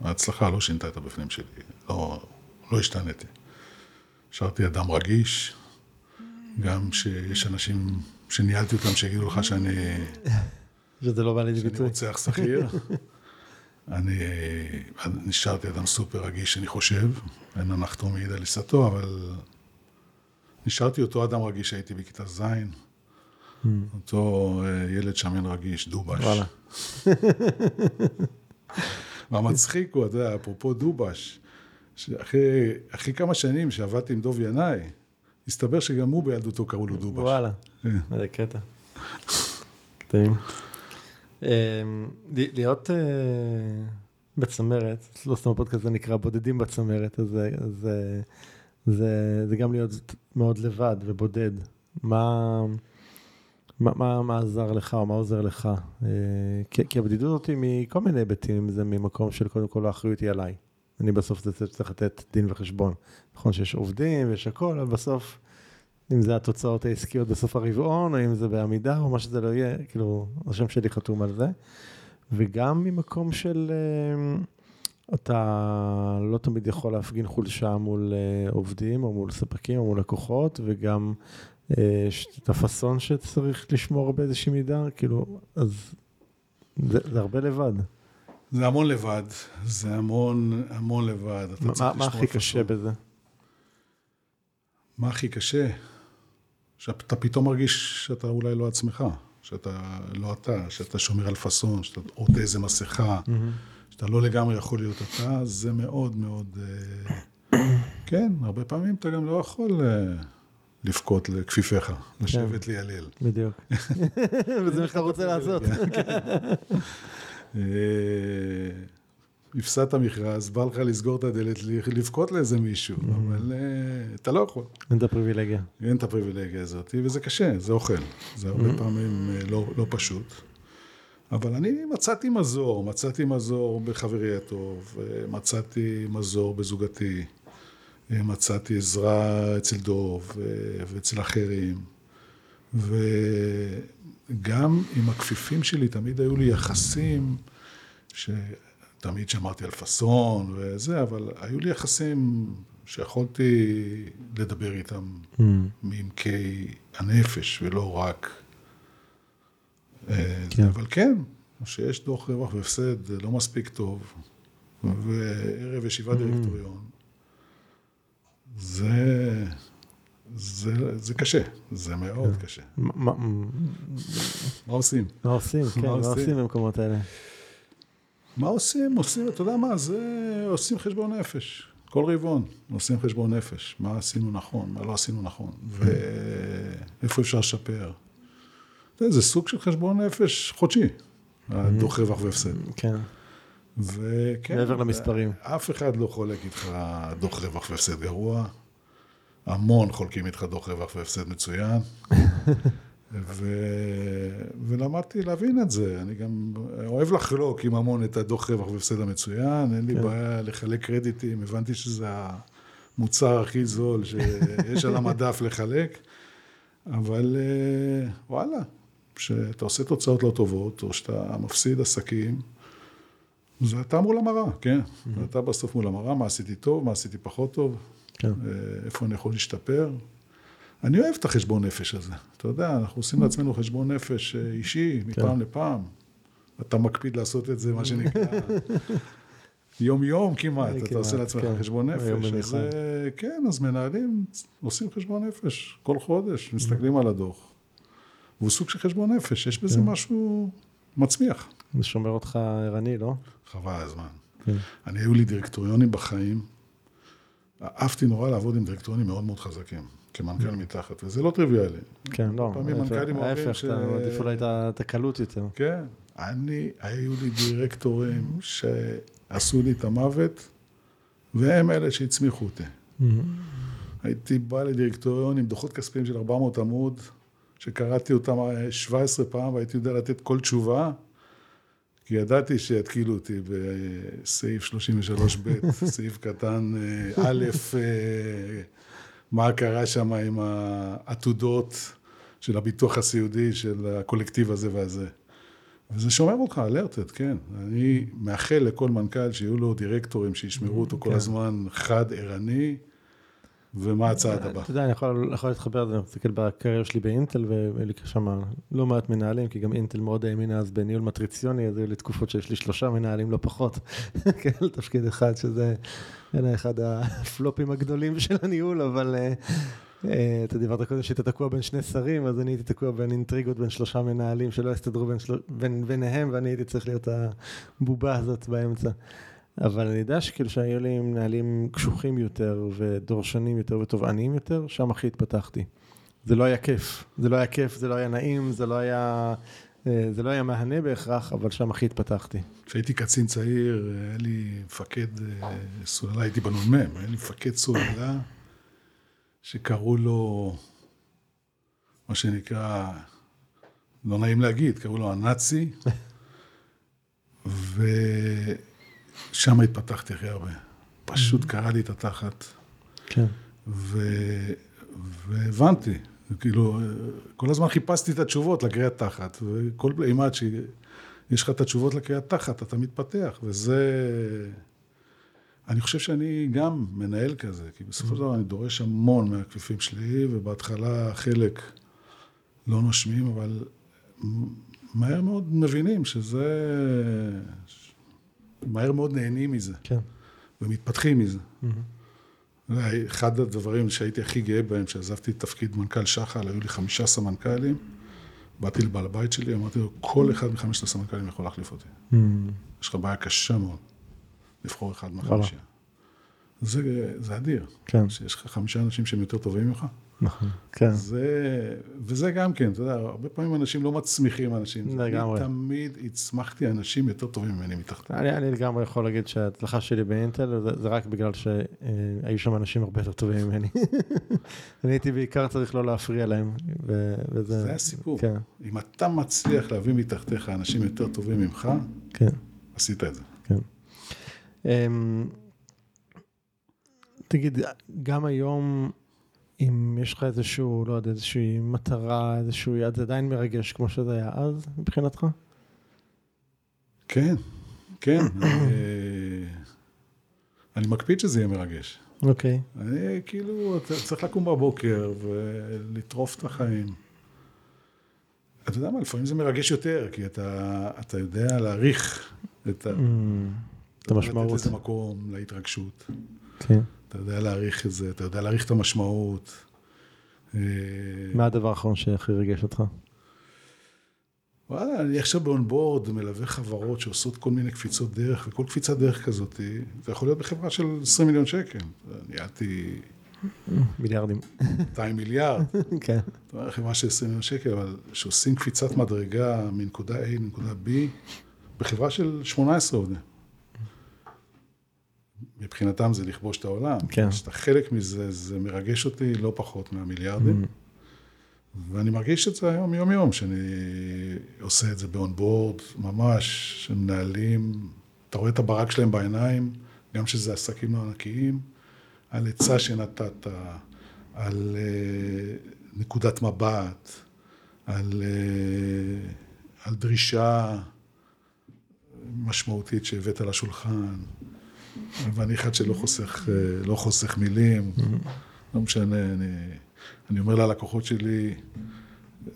ההצלחה לא שינתה את הבפנים שלי, לא, לא השתנתי. נשארתי אדם רגיש, גם שיש אנשים שניהלתי אותם שיגידו לך שאני... שזה לא בא לידי ביטוי. שאני רוצח שכיר. אני נשארתי אדם סופר רגיש, אני חושב, אין הנחתום מעיד על עיסתו, אבל נשארתי אותו אדם רגיש שהייתי בכיתה ז', mm. אותו אה, ילד שמן רגיש, דובש. וואלה. והמצחיק הוא, אתה יודע, אפרופו דובש, שאחרי כמה שנים שעבדתי עם דוב ינאי, הסתבר שגם הוא בילדותו קראו לו דובש. וואלה, כן. איזה קטע. קטעים. אמ, להיות אה, בצמרת, לא סתם הפודקאסט הזה נקרא בודדים בצמרת, אז זה גם להיות מאוד לבד ובודד. מה... מה, מה, מה עזר לך או מה עוזר לך? אה, כי, כי הבדידות אותי מכל מיני היבטים, זה ממקום של קודם כל האחריות היא עליי. אני בסוף זה צריך לתת דין וחשבון. נכון שיש עובדים ויש הכל, אבל בסוף, אם זה התוצאות העסקיות בסוף הרבעון, או אם זה בעמידה, או מה שזה לא יהיה, כאילו, השם שלי חתום על זה. וגם ממקום של, אה, אתה לא תמיד יכול להפגין חולשה מול אה, עובדים, או מול ספקים, או מול לקוחות, וגם אה, את הפאסון שצריך לשמור באיזושהי מידה, כאילו, אז זה, זה הרבה לבד. זה המון לבד, זה המון, המון לבד. מה, מה הכי קשה בזה? מה הכי קשה? שאתה פתאום מרגיש שאתה אולי לא עצמך, שאתה לא אתה, שאתה שומר על פאסון, שאתה עוטה איזה מסכה. שאתה לא לגמרי יכול להיות אתה, זה מאוד מאוד... אה, כן, הרבה פעמים אתה גם לא יכול אה, לבכות לכפיפיך, לשבת כן. לילל. בדיוק. וזה מה שאתה רוצה לעשות. אה, הפסדת מכרז, בא לך לסגור את הדלת, לבכות לאיזה מישהו, mm-hmm. אבל uh, אתה לא יכול. אין את הפריבילגיה. אין את הפריבילגיה הזאת, וזה קשה, זה אוכל. זה הרבה mm-hmm. פעמים uh, לא, לא פשוט. אבל אני מצאתי מזור, מצאתי מזור בחברי הטוב, מצאתי מזור בזוגתי, מצאתי עזרה אצל דוב ואצל אחרים. וגם עם הכפיפים שלי תמיד היו לי יחסים ש... תמיד שמרתי על פאסון וזה, אבל היו לי יחסים שיכולתי לדבר איתם mm. מעמקי הנפש, ולא רק... אה, כן. אבל כן, שיש דוח רווח והפסד, זה לא מספיק טוב, וערב ישיבת mm. דירקטוריון, זה... זה, זה קשה, זה מאוד כן. קשה. מה, מה עושים? מה עושים, כן, מה עושים במקומות האלה? מה עושים? עושים, אתה יודע מה, זה עושים חשבון נפש. כל רבעון עושים חשבון נפש. מה עשינו נכון, מה לא עשינו נכון, ואיפה אפשר לשפר. זה סוג של חשבון נפש חודשי, הדוח רווח והפסד. כן. וכן, מעבר למספרים. אף אחד לא חולק איתך דוח רווח והפסד גרוע. המון חולקים איתך דוח רווח והפסד מצוין. ו... ולמדתי להבין את זה. אני גם אוהב לחלוק עם המון את הדוח רווח והפסד המצוין, אין לי כן. בעיה לחלק קרדיטים, הבנתי שזה המוצר הכי זול שיש על המדף לחלק, אבל אה, וואלה, כשאתה עושה תוצאות לא טובות, או שאתה מפסיד עסקים, זה אתה מול המראה, כן? Mm-hmm. אתה בסוף מול המראה, מה עשיתי טוב, מה עשיתי פחות טוב, כן. אה, איפה אני יכול להשתפר. אני אוהב את החשבון נפש הזה. אתה יודע, אנחנו עושים לעצמנו חשבון נפש אה, אישי, מפעם כן. לפעם. אתה מקפיד לעשות את זה, מה שנקרא, יום-יום כמעט, אתה עושה לעצמך כן. חשבון נפש. אז אה, כן, אז מנהלים עושים חשבון נפש כל חודש, מסתכלים על הדוח. והוא סוג של חשבון נפש, יש בזה כן. משהו מצמיח. זה שומר אותך ערני, לא? חבל הזמן. כן. אני, היו לי דירקטוריונים בחיים, אהבתי נורא לעבוד עם דירקטוריונים מאוד מאוד חזקים. כמנכ"ל מתחת, וזה לא טריוויאלי. כן, לא. פעמים מנכ"לים אומרים ש... ההפך, אתה מעדיף אולי את הקלות יותר. כן. אני, היו לי דירקטורים שעשו לי את המוות, והם אלה שהצמיחו אותי. הייתי בא לדירקטוריון עם דוחות כספיים של 400 עמוד, שקראתי אותם 17 פעם, והייתי יודע לתת כל תשובה, כי ידעתי שיתקילו אותי בסעיף 33ב, סעיף קטן אה, א', אה, מה קרה שם עם העתודות של הביטוח הסיעודי, של הקולקטיב הזה והזה. וזה שומר אותך אלרטד, כן. אני מאחל לכל מנכ"ל שיהיו לו דירקטורים שישמרו אותו כל כן. הזמן חד, ערני, ומה הצעד הבא. אתה יודע, אני יכול, להתחבר לזה, אני מסתכל בקריירה שלי באינטל, והיו שם לא מעט מנהלים, כי גם אינטל מאוד האמינה אז בניהול מטריציוני, אז היו לי תקופות שיש לי שלושה מנהלים, לא פחות, כן, תפקיד אחד, שזה אחד הפלופים הגדולים של הניהול, אבל אה, אה, אתה דיברת קודם שהיית תקוע בין שני שרים, אז אני הייתי תקוע בין אינטריגות בין שלושה מנהלים שלא הסתדרו ביניהם, ואני הייתי צריך להיות הבובה הזאת באמצע. אבל אני יודע שכאילו שהיו לי מנהלים קשוחים יותר ודורשנים יותר ותובעניים יותר, שם הכי התפתחתי. זה לא היה כיף, זה לא היה כיף, זה לא היה נעים, זה לא היה, אה, זה לא היה מהנה בהכרח, אבל שם הכי התפתחתי. כשהייתי קצין צעיר, היה לי מפקד אה, סוללה, הייתי בנ"מ, היה לי מפקד סוללה שקראו לו, מה שנקרא, לא נעים להגיד, קראו לו הנאצי, ו... שם התפתחתי הכי הרבה. פשוט mm-hmm. קרע לי את התחת. כן. ו... והבנתי, כאילו, כל הזמן חיפשתי את התשובות לקריאת תחת, וכל אימת שיש לך את התשובות לקריאת תחת, אתה מתפתח, וזה... אני חושב שאני גם מנהל כזה, כי בסופו של דבר אני דורש המון מהכפיפים שלי, ובהתחלה חלק לא נושמים, אבל מהר מאוד מבינים שזה, מהר מאוד נהנים מזה, כן. ומתפתחים מזה. Mm-hmm. אחד הדברים שהייתי הכי גאה בהם, כשעזבתי את תפקיד מנכ"ל שחל, היו לי חמישה סמנכ"לים, באתי לבעל הבית שלי, אמרתי לו, כל אחד מחמשת הסמנכ"לים יכול להחליף אותי. Mm-hmm. יש לך בעיה קשה מאוד לבחור אחד מהחמישה. זה, זה אדיר. כן. שיש לך חמישה אנשים שהם יותר טובים ממך. נכון, כן. זה, וזה גם כן, אתה יודע, הרבה פעמים אנשים לא מצמיחים אנשים. לגמרי. אני תמיד הצמחתי אנשים יותר טובים ממני מתחתיי. אני, אני לגמרי יכול להגיד שההצלחה שלי באינטל זה, זה רק בגלל שהיו שם אנשים הרבה יותר טובים ממני. אני הייתי בעיקר צריך לא להפריע להם. ו, וזה, זה הסיפור. כן. אם אתה מצליח להביא מתחתיך אנשים יותר טובים ממך, כן. עשית את זה. כן. אמ, תגיד, גם היום, אם יש לך איזשהו, לא יודע, איזושהי מטרה, איזשהו יעד, זה עדיין מרגש כמו שזה היה אז, מבחינתך? כן, כן. אני, אני מקפיד שזה יהיה מרגש. אוקיי. אני כאילו, צריך לקום בבוקר ולטרוף את החיים. אתה יודע מה, לפעמים זה מרגש יותר, כי אתה, אתה יודע להעריך את. Mm, את המשמעות. לתת לזה מקום, להתרגשות. כן. אתה יודע להעריך את זה, אתה יודע להעריך את המשמעות. אה, מה הדבר האחרון שהכי ריגש אותך? וואלה, אני עכשיו באונבורד מלווה חברות שעושות כל מיני קפיצות דרך, וכל קפיצת דרך כזאת, זה יכול להיות בחברה של 20 מיליון שקל. ניהלתי מיליארדים. 200 מיליארד. כן. זאת אומרת, חברה של 20 מיליון שקל, אבל שעושים קפיצת מדרגה מנקודה A לנקודה B, בחברה של 18 עובדים. מבחינתם זה לכבוש את העולם. כן. כשאתה חלק מזה, זה מרגש אותי לא פחות מהמיליארדים. ואני מרגיש את זה היום יום-יום, שאני עושה את זה באונבורד, ממש, שמנהלים, אתה רואה את הברק שלהם בעיניים, גם שזה עסקים לא ענקיים, על עצה שנתת, על uh, נקודת מבט, על, uh, על דרישה משמעותית שהבאת לשולחן. ואני אחד שלא חוסך, לא חוסך מילים, לא משנה, אני, אני אומר ללקוחות שלי,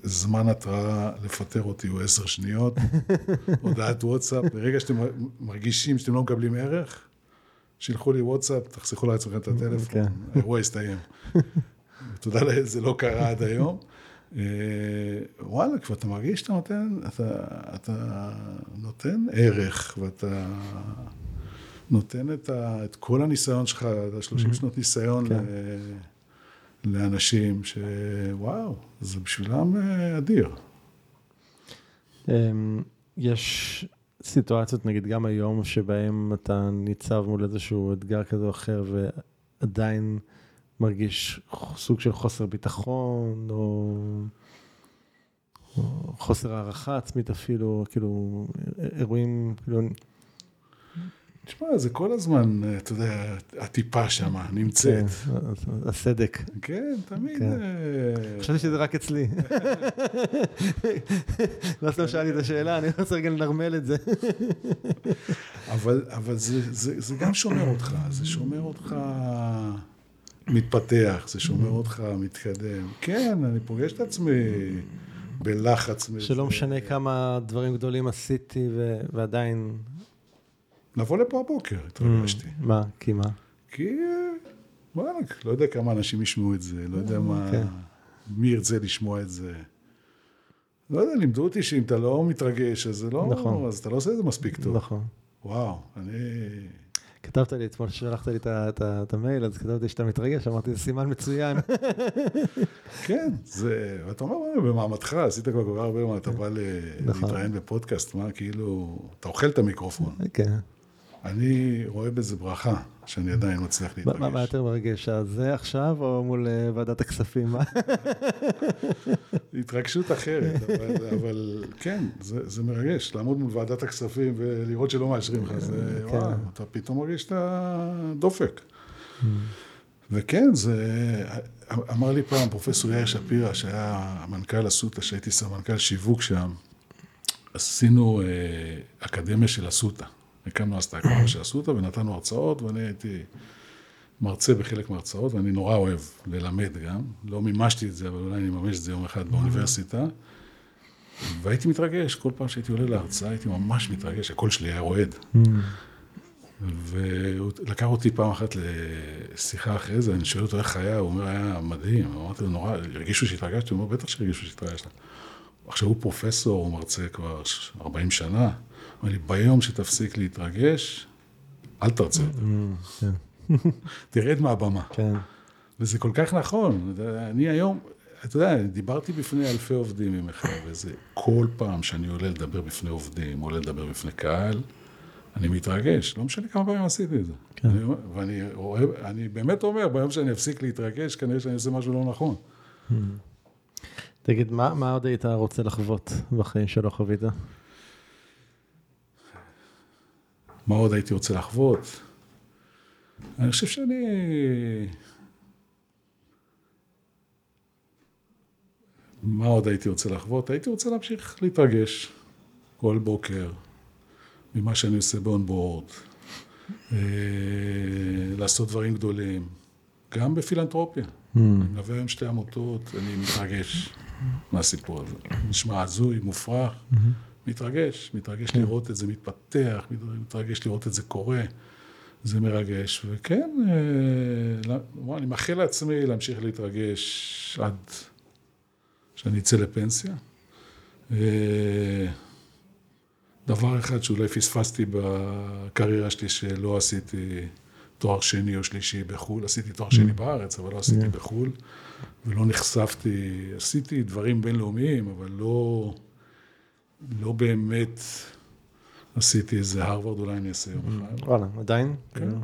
זמן התראה לפטר אותי הוא עשר שניות, הודעת וואטסאפ, ברגע שאתם מרגישים שאתם לא מקבלים ערך, שילחו לי וואטסאפ, תחסכו לעצמכם את הטלפון, האירוע יסתיים. תודה לאל, זה לא קרה עד היום. וואלה, כבר אתה מרגיש שאתה נותן, אתה, אתה נותן ערך, ואתה... נותן את, ה, את כל הניסיון שלך, את ה-30 שנות ניסיון כן. ל, לאנשים שוואו, זה בשבילם אדיר. יש סיטואציות, נגיד גם היום, שבהם אתה ניצב מול איזשהו אתגר כזה או אחר ועדיין מרגיש סוג של חוסר ביטחון, או, או חוסר הערכה עצמית אפילו, כאילו אירועים, כאילו... תשמע, זה כל הזמן, אתה יודע, הטיפה שם נמצאת. כן, הסדק. כן, תמיד. חשבתי שזה רק אצלי. לא סתם שאלתי את השאלה, אני רוצה רגע לנרמל את זה. אבל זה גם שומר אותך, זה שומר אותך מתפתח, זה שומר אותך מתקדם. כן, אני פוגש את עצמי בלחץ. שלא משנה כמה דברים גדולים עשיתי ועדיין... לבוא לפה הבוקר, התרגשתי. מה? כי מה? כי, וואלה, לא יודע כמה אנשים ישמעו את זה, לא יודע מה, מי ירצה לשמוע את זה. לא יודע, לימדו אותי שאם אתה לא מתרגש, אז זה לא, נכון. אז אתה לא עושה את זה מספיק טוב. נכון. וואו, אני... כתבת לי אתמול, שלחת לי את המייל, אז כתבתי שאתה מתרגש, אמרתי, זה סימן מצוין. כן, זה, ואתה אומר, במעמדך, עשית כבר כל כך הרבה, אתה בא להתראיין בפודקאסט, מה, כאילו, אתה אוכל את המיקרופון. כן. אני רואה בזה ברכה, שאני עדיין מצליח להתרגש. מה יותר מרגש, זה עכשיו או מול ועדת הכספים? התרגשות אחרת, אבל כן, זה מרגש, לעמוד מול ועדת הכספים ולראות שלא מאשרים לך, זה וואו, אתה פתאום מרגיש את הדופק. וכן, זה, אמר לי פעם פרופסור יאיר שפירא, שהיה מנכ"ל אסותא, שהייתי סמנכ"ל שיווק שם, עשינו אקדמיה של אסותא. הקמנו אז את ההקמה של אסותא ונתנו הרצאות, ואני הייתי מרצה בחלק מההרצאות, ואני נורא אוהב ללמד גם. לא מימשתי את זה, אבל אולי אני אממש את זה יום אחד באוניברסיטה. והייתי מתרגש, כל פעם שהייתי עולה להרצאה הייתי ממש מתרגש, הקול שלי היה רועד. והוא לקח אותי פעם אחת לשיחה אחרי זה, אני שואל אותו איך היה, הוא אומר, היה מדהים. אמרתי לו, נורא, הרגישו שהתרגשתי? הוא אומר, בטח שהרגישו שהתרגשת. עכשיו הוא פרופסור, הוא מרצה כבר 40 שנה. אומר לי, ביום שתפסיק להתרגש, אל תרצה יותר. כן. תרד מהבמה. כן. וזה כל כך נכון. אני היום, אתה יודע, דיברתי בפני אלפי עובדים עם אחד, וזה כל פעם שאני עולה לדבר בפני עובדים, עולה לדבר בפני קהל, אני מתרגש. לא משנה כמה פעמים עשיתי את זה. כן. אני, ואני אוהב, אני באמת אומר, ביום שאני אפסיק להתרגש, כנראה שאני עושה משהו לא נכון. תגיד, מה, מה עוד היית רוצה לחוות בחיים שלא חווית? מה עוד הייתי רוצה לחוות? אני חושב שאני... מה עוד הייתי רוצה לחוות? הייתי רוצה להמשיך להתרגש כל בוקר ממה שאני עושה באונבורד, אה, לעשות דברים גדולים, גם בפילנטרופיה. אני מלווה היום שתי עמותות, אני מתרגש מהסיפור הזה. נשמע הזוי, מופרך, מתרגש, מתרגש לראות את זה מתפתח, מתרגש לראות את זה קורה. זה מרגש, וכן, אה, אני מאחל לעצמי להמשיך להתרגש עד שאני אצא לפנסיה. אה, דבר אחד שאולי פספסתי בקריירה שלי שלא עשיתי תואר שני או שלישי בחו"ל, עשיתי תואר שני בארץ, אבל לא עשיתי בחו"ל, ולא נחשפתי, עשיתי דברים בינלאומיים, אבל לא, לא באמת עשיתי איזה הרווארד, אולי אני אעשה יום אחד. וואלה, עדיין? כן. כאילו-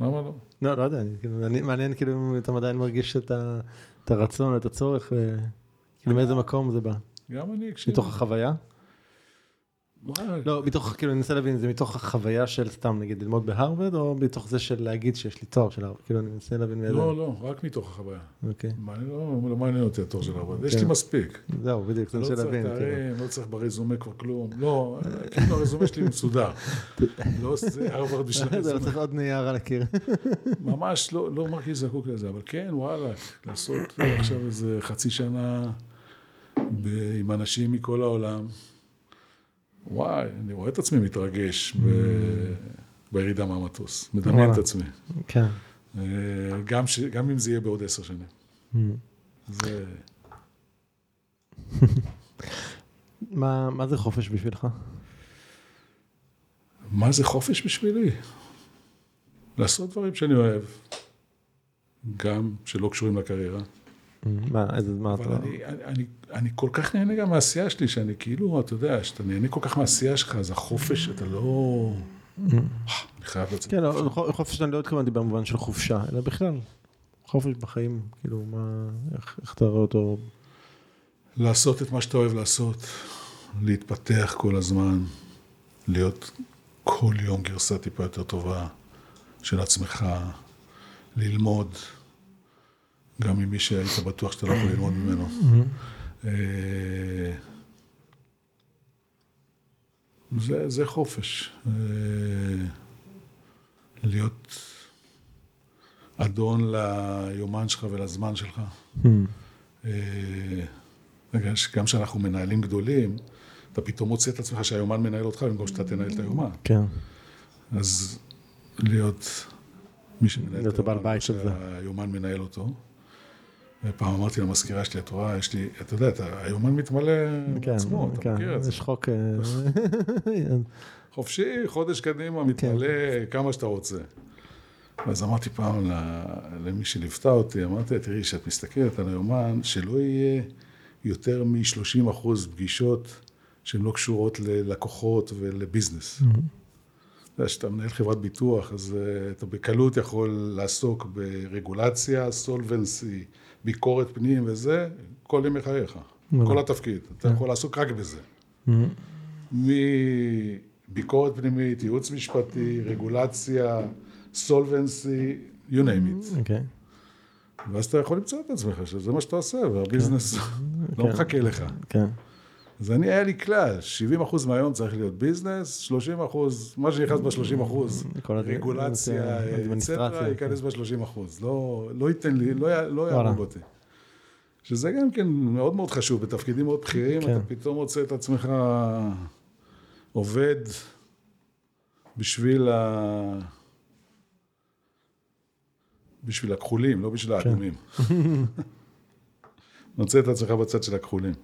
למה לא? לא, לא יודע, אני- כאילו, אני- מעניין כאילו אם אתה עדיין מרגיש את הרצון, את הצורך, כאילו מאיזה מקום זה בא? גם אני, כשאני... מתוך החוויה? לא, מתוך, כאילו, אני מנסה להבין, זה מתוך החוויה של סתם, נגיד, ללמוד בהרווארד, או מתוך זה של להגיד שיש לי תואר של הרווארד? כאילו, אני מנסה להבין מאיזה... לא, לא, רק מתוך החוויה. אוקיי. אני לא, לא מעניין אותי התור של הרב, יש כן. לי מספיק. זהו, בדיוק, זה לא מנסה צריך להבין. כאילו. תארים, לא צריך ברזומה כבר כלום. לא, כאילו הרזומה שלי מסודר. לא זה הרווארד בשביל זה לא הרזומה. צריך עוד נייר על הקיר. ממש לא, לא מרגיש זקוק לזה, אבל כן, וואלה, לעשות עכשיו איזה חצי שנה עם אנשים מכל העולם. וואי, אני רואה את עצמי מתרגש ב- בירידה מהמטוס. מדמיין. את עצמי. כן. אה, גם, ש... גם אם זה יהיה בעוד עשר שנים. Mm. זה... מה מה זה חופש בשבילך? מה זה חופש בשבילי? לעשות דברים שאני אוהב, גם שלא קשורים לקריירה. מה, איזה, מה אבל אתה... אני, אני, אני, כל כך נהנה גם מהעשייה שלי, שאני כאילו, אתה יודע, שאתה נהנה כל כך מהעשייה שלך, אז החופש, אתה לא... אני חייב לצאת. כן, לא, חופש אני לא התכוונתי במובן של חופשה, אלא בכלל. חופש בחיים, כאילו, מה, איך אתה רואה אותו? לעשות את מה שאתה אוהב לעשות, להתפתח כל הזמן, להיות כל יום גרסה טיפה יותר טובה של עצמך, ללמוד, גם ממי שהיית בטוח שאתה לא יכול ללמוד ממנו. אה, זה, זה חופש. אה, להיות אדון ליומן שלך ולזמן שלך. אה, רגע, גם כשאנחנו מנהלים גדולים, אתה פתאום מוצא את עצמך שהיומן מנהל אותך במקום שאתה תנהל את היומן. כן. אז להיות מי שמנהל את היומן. שהיומן מנהל אותו. ופעם אמרתי למזכירה שלי, את רואה, יש לי, אתה יודע, היומן מתמלא כן, בעצמו, אתה כן, מכיר את זה. יש חוק... אה, חופשי, חודש קדימה, מתמלא כן. כמה שאתה רוצה. אז אמרתי פעם למי שליוותה אותי, אמרתי לה, תראי, כשאת מסתכלת על היומן, שלא יהיה יותר מ-30 אחוז פגישות שהן לא קשורות ללקוחות ולביזנס. אתה יודע, כשאתה מנהל חברת ביטוח, אז אה, אתה בקלות יכול לעסוק ברגולציה, סולבנסי, ביקורת פנים וזה, כל ימי חייך, כל התפקיד. אתה יכול לעסוק רק בזה. מביקורת פנימית, ייעוץ משפטי, רגולציה, סולבנסי, you name it. אוקיי. ואז אתה יכול למצוא את עצמך שזה מה שאתה עושה, והביזנס לא כן. מחכה לך. כן. אז אני, היה לי כלל, 70 אחוז מהיום צריך להיות ביזנס, 30 אחוז, מה שנכנס ב-30 אחוז, רגולציה, אדמיניסטרציה, אצטרה, כן. ייכנס ב-30 אחוז. לא, לא ייתן לי, לא, לא. יהרוג אותי. שזה גם כן מאוד מאוד חשוב, בתפקידים מאוד בכירים, כן. אתה פתאום מוצא את עצמך עובד בשביל ה... בשביל הכחולים, לא בשביל האדומים. מוצא את עצמך בצד של הכחולים.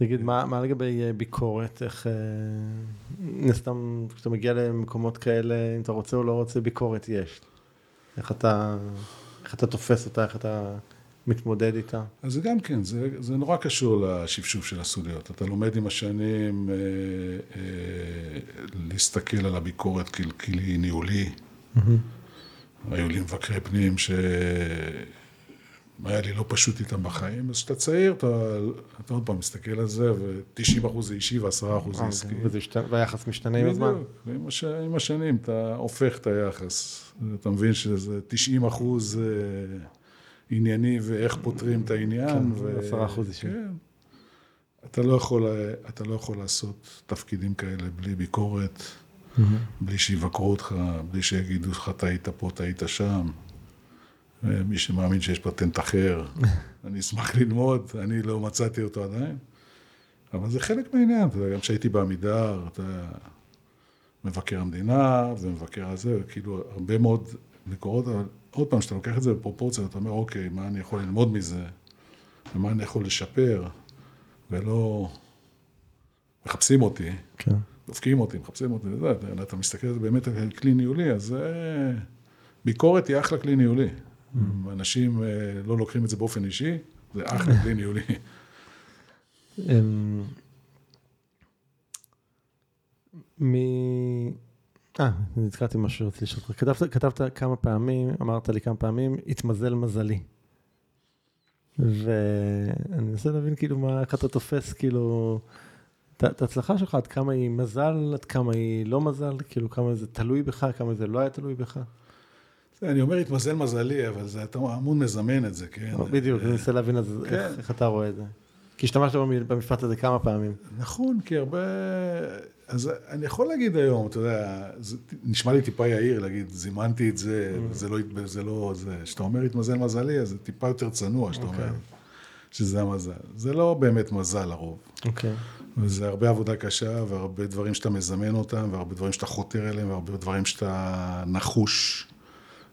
תגיד, מה, מה לגבי אה, ביקורת? איך, אה, סתם, כשאתה מגיע למקומות כאלה, אם אתה רוצה או לא רוצה, ביקורת יש. איך אתה, איך אתה תופס אותה, איך אתה מתמודד איתה? אז זה גם כן, זה, זה נורא קשור לשפשוף של הסוגיות. אתה לומד עם השנים אה, אה, להסתכל על הביקורת ככלי ניהולי. Mm-hmm. היו לי מבקרי פנים ש... היה לי לא פשוט איתם בחיים, אז כשאתה צעיר, אתה, אתה עוד פעם מסתכל על זה, ו-90 אחוז זה אישי ו-10 אחוז זה עסקי. והיחס משתנה עם הזמן. בדיוק, הש... עם השנים אתה הופך את היחס. אתה מבין שזה 90 אחוז אה, ענייני ואיך פותרים את העניין. כן, 10 אחוז אישי. כן. אתה לא, יכול, אתה לא יכול לעשות תפקידים כאלה בלי ביקורת. בלי שיבקרו אותך, בלי שיגידו לך, טעית פה, טעית שם. מי שמאמין שיש פטנט אחר, אני אשמח ללמוד, אני לא מצאתי אותו עדיין. אבל זה חלק מהעניין, אתה יודע, גם כשהייתי בעמידר, אתה מבקר המדינה ומבקר הזה, כאילו הרבה מאוד ביקורות, אבל עוד פעם, כשאתה לוקח את זה בפרופורציה, אתה אומר, אוקיי, מה אני יכול ללמוד מזה, ומה אני יכול לשפר, ולא מחפשים אותי, כן. דופקים אותי, מחפשים אותי, וזה, אתה מסתכל על זה באמת על כלי ניהולי, אז ביקורת היא אחלה כלי ניהולי. אנשים אה, לא לוקחים את זה באופן אישי, זה אחלה כלי ניהולי. אמ, מ... אה, נזכרתי משהו שרציתי לשאול אותך. כתבת, כתבת כמה פעמים, אמרת לי כמה פעמים, התמזל מזלי. ואני מנסה להבין כאילו מה, איך אתה תופס כאילו, את ההצלחה שלך, עד כמה היא מזל, עד כמה היא לא מזל, כאילו כמה זה תלוי בך, כמה זה לא היה תלוי בך. אני אומר, התמזל מזלי, אבל זה, אתה אמון מזמן את זה, כן? בדיוק, אני מנסה להבין כן. איך אתה רואה את זה. כי השתמשת במשפט הזה כמה פעמים. נכון, כי הרבה... אז אני יכול להגיד היום, אתה יודע, זה נשמע לי טיפה יאיר להגיד, זימנתי את זה, mm. זה לא, זה לא, זה, כשאתה אומר התמזל מזלי, אז זה טיפה יותר צנוע, שאתה אומר, אוקיי. שזה המזל. זה לא באמת מזל לרוב. אוקיי. וזה הרבה עבודה קשה, והרבה דברים שאתה מזמן אותם, והרבה דברים שאתה חותר אליהם, והרבה דברים שאתה נחוש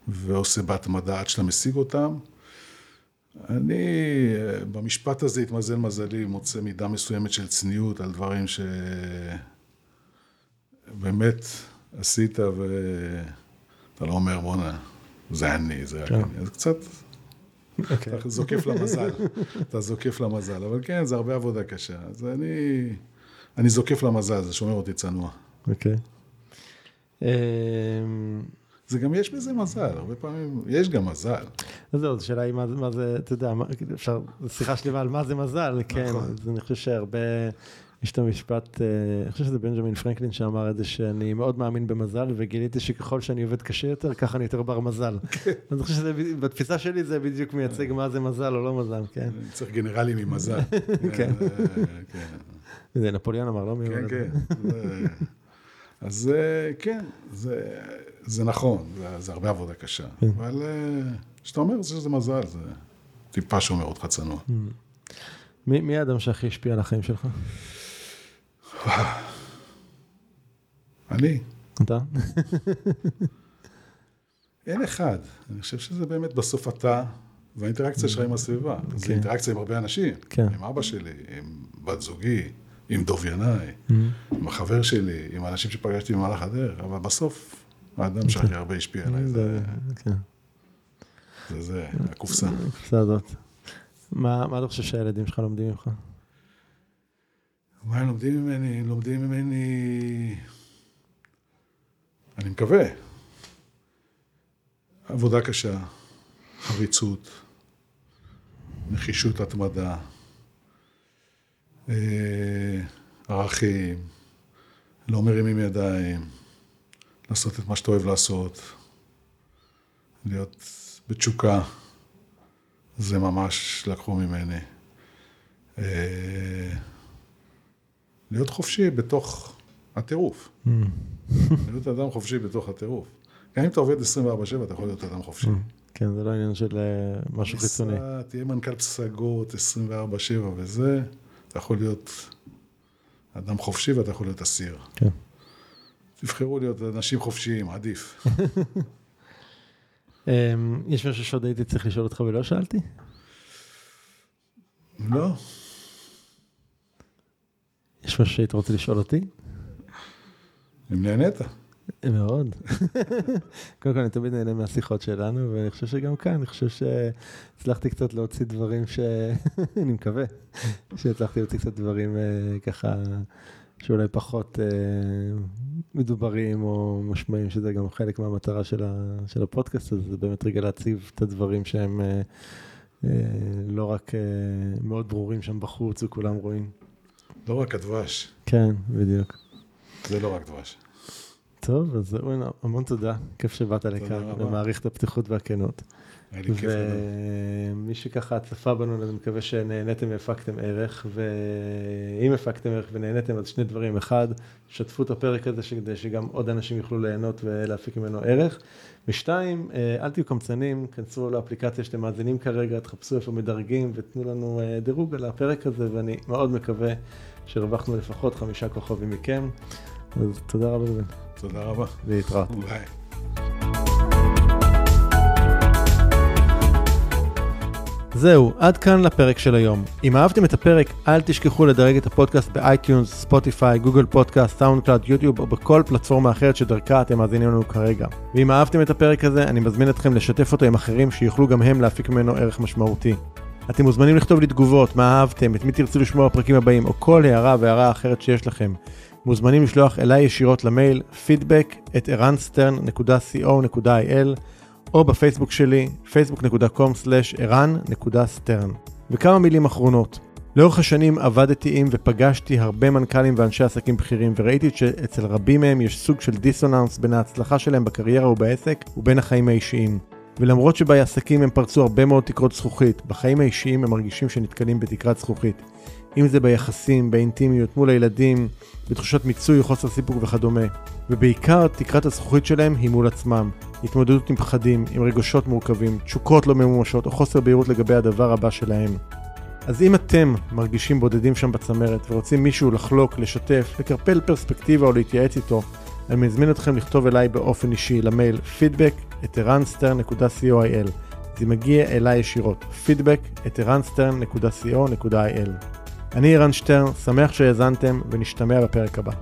ועושה בהתמדה עד שאתה משיג אותם. אני, במשפט הזה, התמזל מזלי, מוצא מידה מסוימת של צניעות על דברים שבאמת עשית ואתה לא אומר, בואנה, זה אני, זה כן. אני. אז קצת, okay. אוקיי. אתה זוקף למזל, אתה זוקף למזל. אבל כן, זה הרבה עבודה קשה. אז אני, אני זוקף למזל, זה שומר אותי צנוע. אוקיי. Okay. אמ, זה גם יש בזה מזל, הרבה פעמים יש גם מזל. אז זהו, השאלה היא מה זה, אתה יודע, אפשר, שיחה שלמה על מה זה מזל, כן, נכון. אז אני חושב שהרבה, יש את המשפט, אה, אני חושב שזה בנג'מין פרנקלין שאמר את זה, שאני מאוד מאמין במזל, וגיליתי שככל שאני עובד קשה יותר, ככה אני יותר בר מזל. כן. אני חושב שבתפיסה שלי זה בדיוק מייצג מה זה מזל או לא מזל, כן. צריך גנרלים עם מזל. כן. כן. זה נפוליאון אמר, לא מי כן, כן. אז כן, זה... זה נכון, זה, זה הרבה עבודה קשה, כן. אבל אה, כשאתה אומר שזה מזל, זה טיפה שומר אותך צנוע. Mm. מי, מי האדם שהכי השפיע על החיים שלך? אני. אתה? אין אחד. אני חושב שזה באמת בסוף אתה והאינטראקציה שלך עם הסביבה. Okay. זה אוקיי. אינטראקציה עם הרבה אנשים. כן. עם אבא שלי, עם בת זוגי, עם דוב ינאי, mm-hmm. עם החבר שלי, עם האנשים שפגשתי במהלך הדרך, אבל בסוף האדם שהכי הרבה השפיע עליי, זה... כן. זה זה, הקופסה. הקופסה הזאת. מה אתה חושב שהילדים שלך לומדים ממך? מה הם לומדים ממני? לומדים ממני... אני מקווה. עבודה קשה, חריצות, נחישות התמדה, ערכים, לא מרימים ידיים. לעשות את מה שאתה אוהב לעשות, להיות בתשוקה, זה ממש לקחו ממני. אה, להיות חופשי בתוך הטירוף. Mm. להיות אדם חופשי בתוך הטירוף. גם אם אתה עובד 24-7, אתה יכול להיות אדם חופשי. Mm. כן, זה לא עניין של אה, משהו חיצוני. תהיה מנכ"ל פסגות 24-7 וזה, אתה יכול להיות אדם חופשי ואתה יכול להיות אסיר. כן. תבחרו להיות אנשים חופשיים, עדיף. אמ, יש משהו שעוד הייתי צריך לשאול אותך ולא שאלתי? לא. יש משהו שהיית רוצה לשאול אותי? אם נהנית. מאוד. קודם כל, אני תמיד נהנה מהשיחות שלנו, ואני חושב שגם כאן, אני חושב שהצלחתי קצת להוציא דברים ש... אני מקווה שהצלחתי להוציא קצת דברים אה, ככה, שאולי פחות אה, מדוברים או משמעים, שזה גם חלק מהמטרה של, ה... של הפודקאסט הזה, זה באמת רגע להציב את הדברים שהם אה, לא רק מאוד ברורים שם בחוץ וכולם רואים. לא רק הדבש. כן, בדיוק. זה לא רק דבש. טוב, אז אורן, המון תודה, כיף שבאת לכאן, ומעריך את הפתיחות והכנות. היה לי כיף גדול. ומי שככה צפה בנו, אני מקווה שנהניתם והפקתם ערך, ואם הפקתם ערך ונהניתם, אז שני דברים. אחד, שתפו את הפרק הזה כדי שגם עוד אנשים יוכלו ליהנות ולהפיק ממנו ערך. ושתיים, אה, אל תהיו קמצנים, כנסו לאפליקציה שאתם מאזינים כרגע, תחפשו איפה מדרגים ותנו לנו אה, דירוג על הפרק הזה, ואני מאוד מקווה שהרווחנו לפחות חמישה כוכבים מכם. אז תודה רבה. תודה רבה. להתראות. ביי. זהו, עד כאן לפרק של היום. אם אהבתם את הפרק, אל תשכחו לדרג את הפודקאסט ב iTunes, ספוטיפיי, גוגל פודקאסט, SoundCloud, יוטיוב או בכל פלטפורמה אחרת שדרכה אתם מאזינים לנו כרגע. ואם אהבתם את הפרק הזה, אני מזמין אתכם לשתף אותו עם אחרים שיוכלו גם הם להפיק ממנו ערך משמעותי. אתם מוזמנים לכתוב לי תגובות, מה אהבתם, את מי תרצו לשמוע בפרקים הבאים, או כל הערה והערה אחרת שיש לכם. מוזמנים לשלוח אליי ישירות למייל feedback את ערנסטרן.co.il או בפייסבוק שלי facebook.com/ערן.stern. וכמה מילים אחרונות. לאורך השנים עבדתי עם ופגשתי הרבה מנכ"לים ואנשי עסקים בכירים וראיתי שאצל רבים מהם יש סוג של דיסוננס בין ההצלחה שלהם בקריירה ובעסק ובין החיים האישיים. ולמרות שבעסקים הם פרצו הרבה מאוד תקרות זכוכית, בחיים האישיים הם מרגישים שנתקלים בתקרת זכוכית. אם זה ביחסים, באינטימיות, מול הילדים, בתחושת מיצוי, חוסר סיפוק וכדומה. ובעיקר תקרת הזכוכית שלהם היא מול עצמם. התמודדות עם פחדים, עם רגשות מורכבים, תשוקות לא ממומשות או חוסר בהירות לגבי הדבר הבא שלהם. אז אם אתם מרגישים בודדים שם בצמרת ורוצים מישהו לחלוק, לשתף, לקרפל פרספקטיבה או להתייעץ איתו, אני מזמין אתכם לכתוב אליי באופן אישי למייל feedback זה מגיע אליי ישירות, feedback אני ערן שטרן, שמח שהאזנתם ונשתמע בפרק הבא.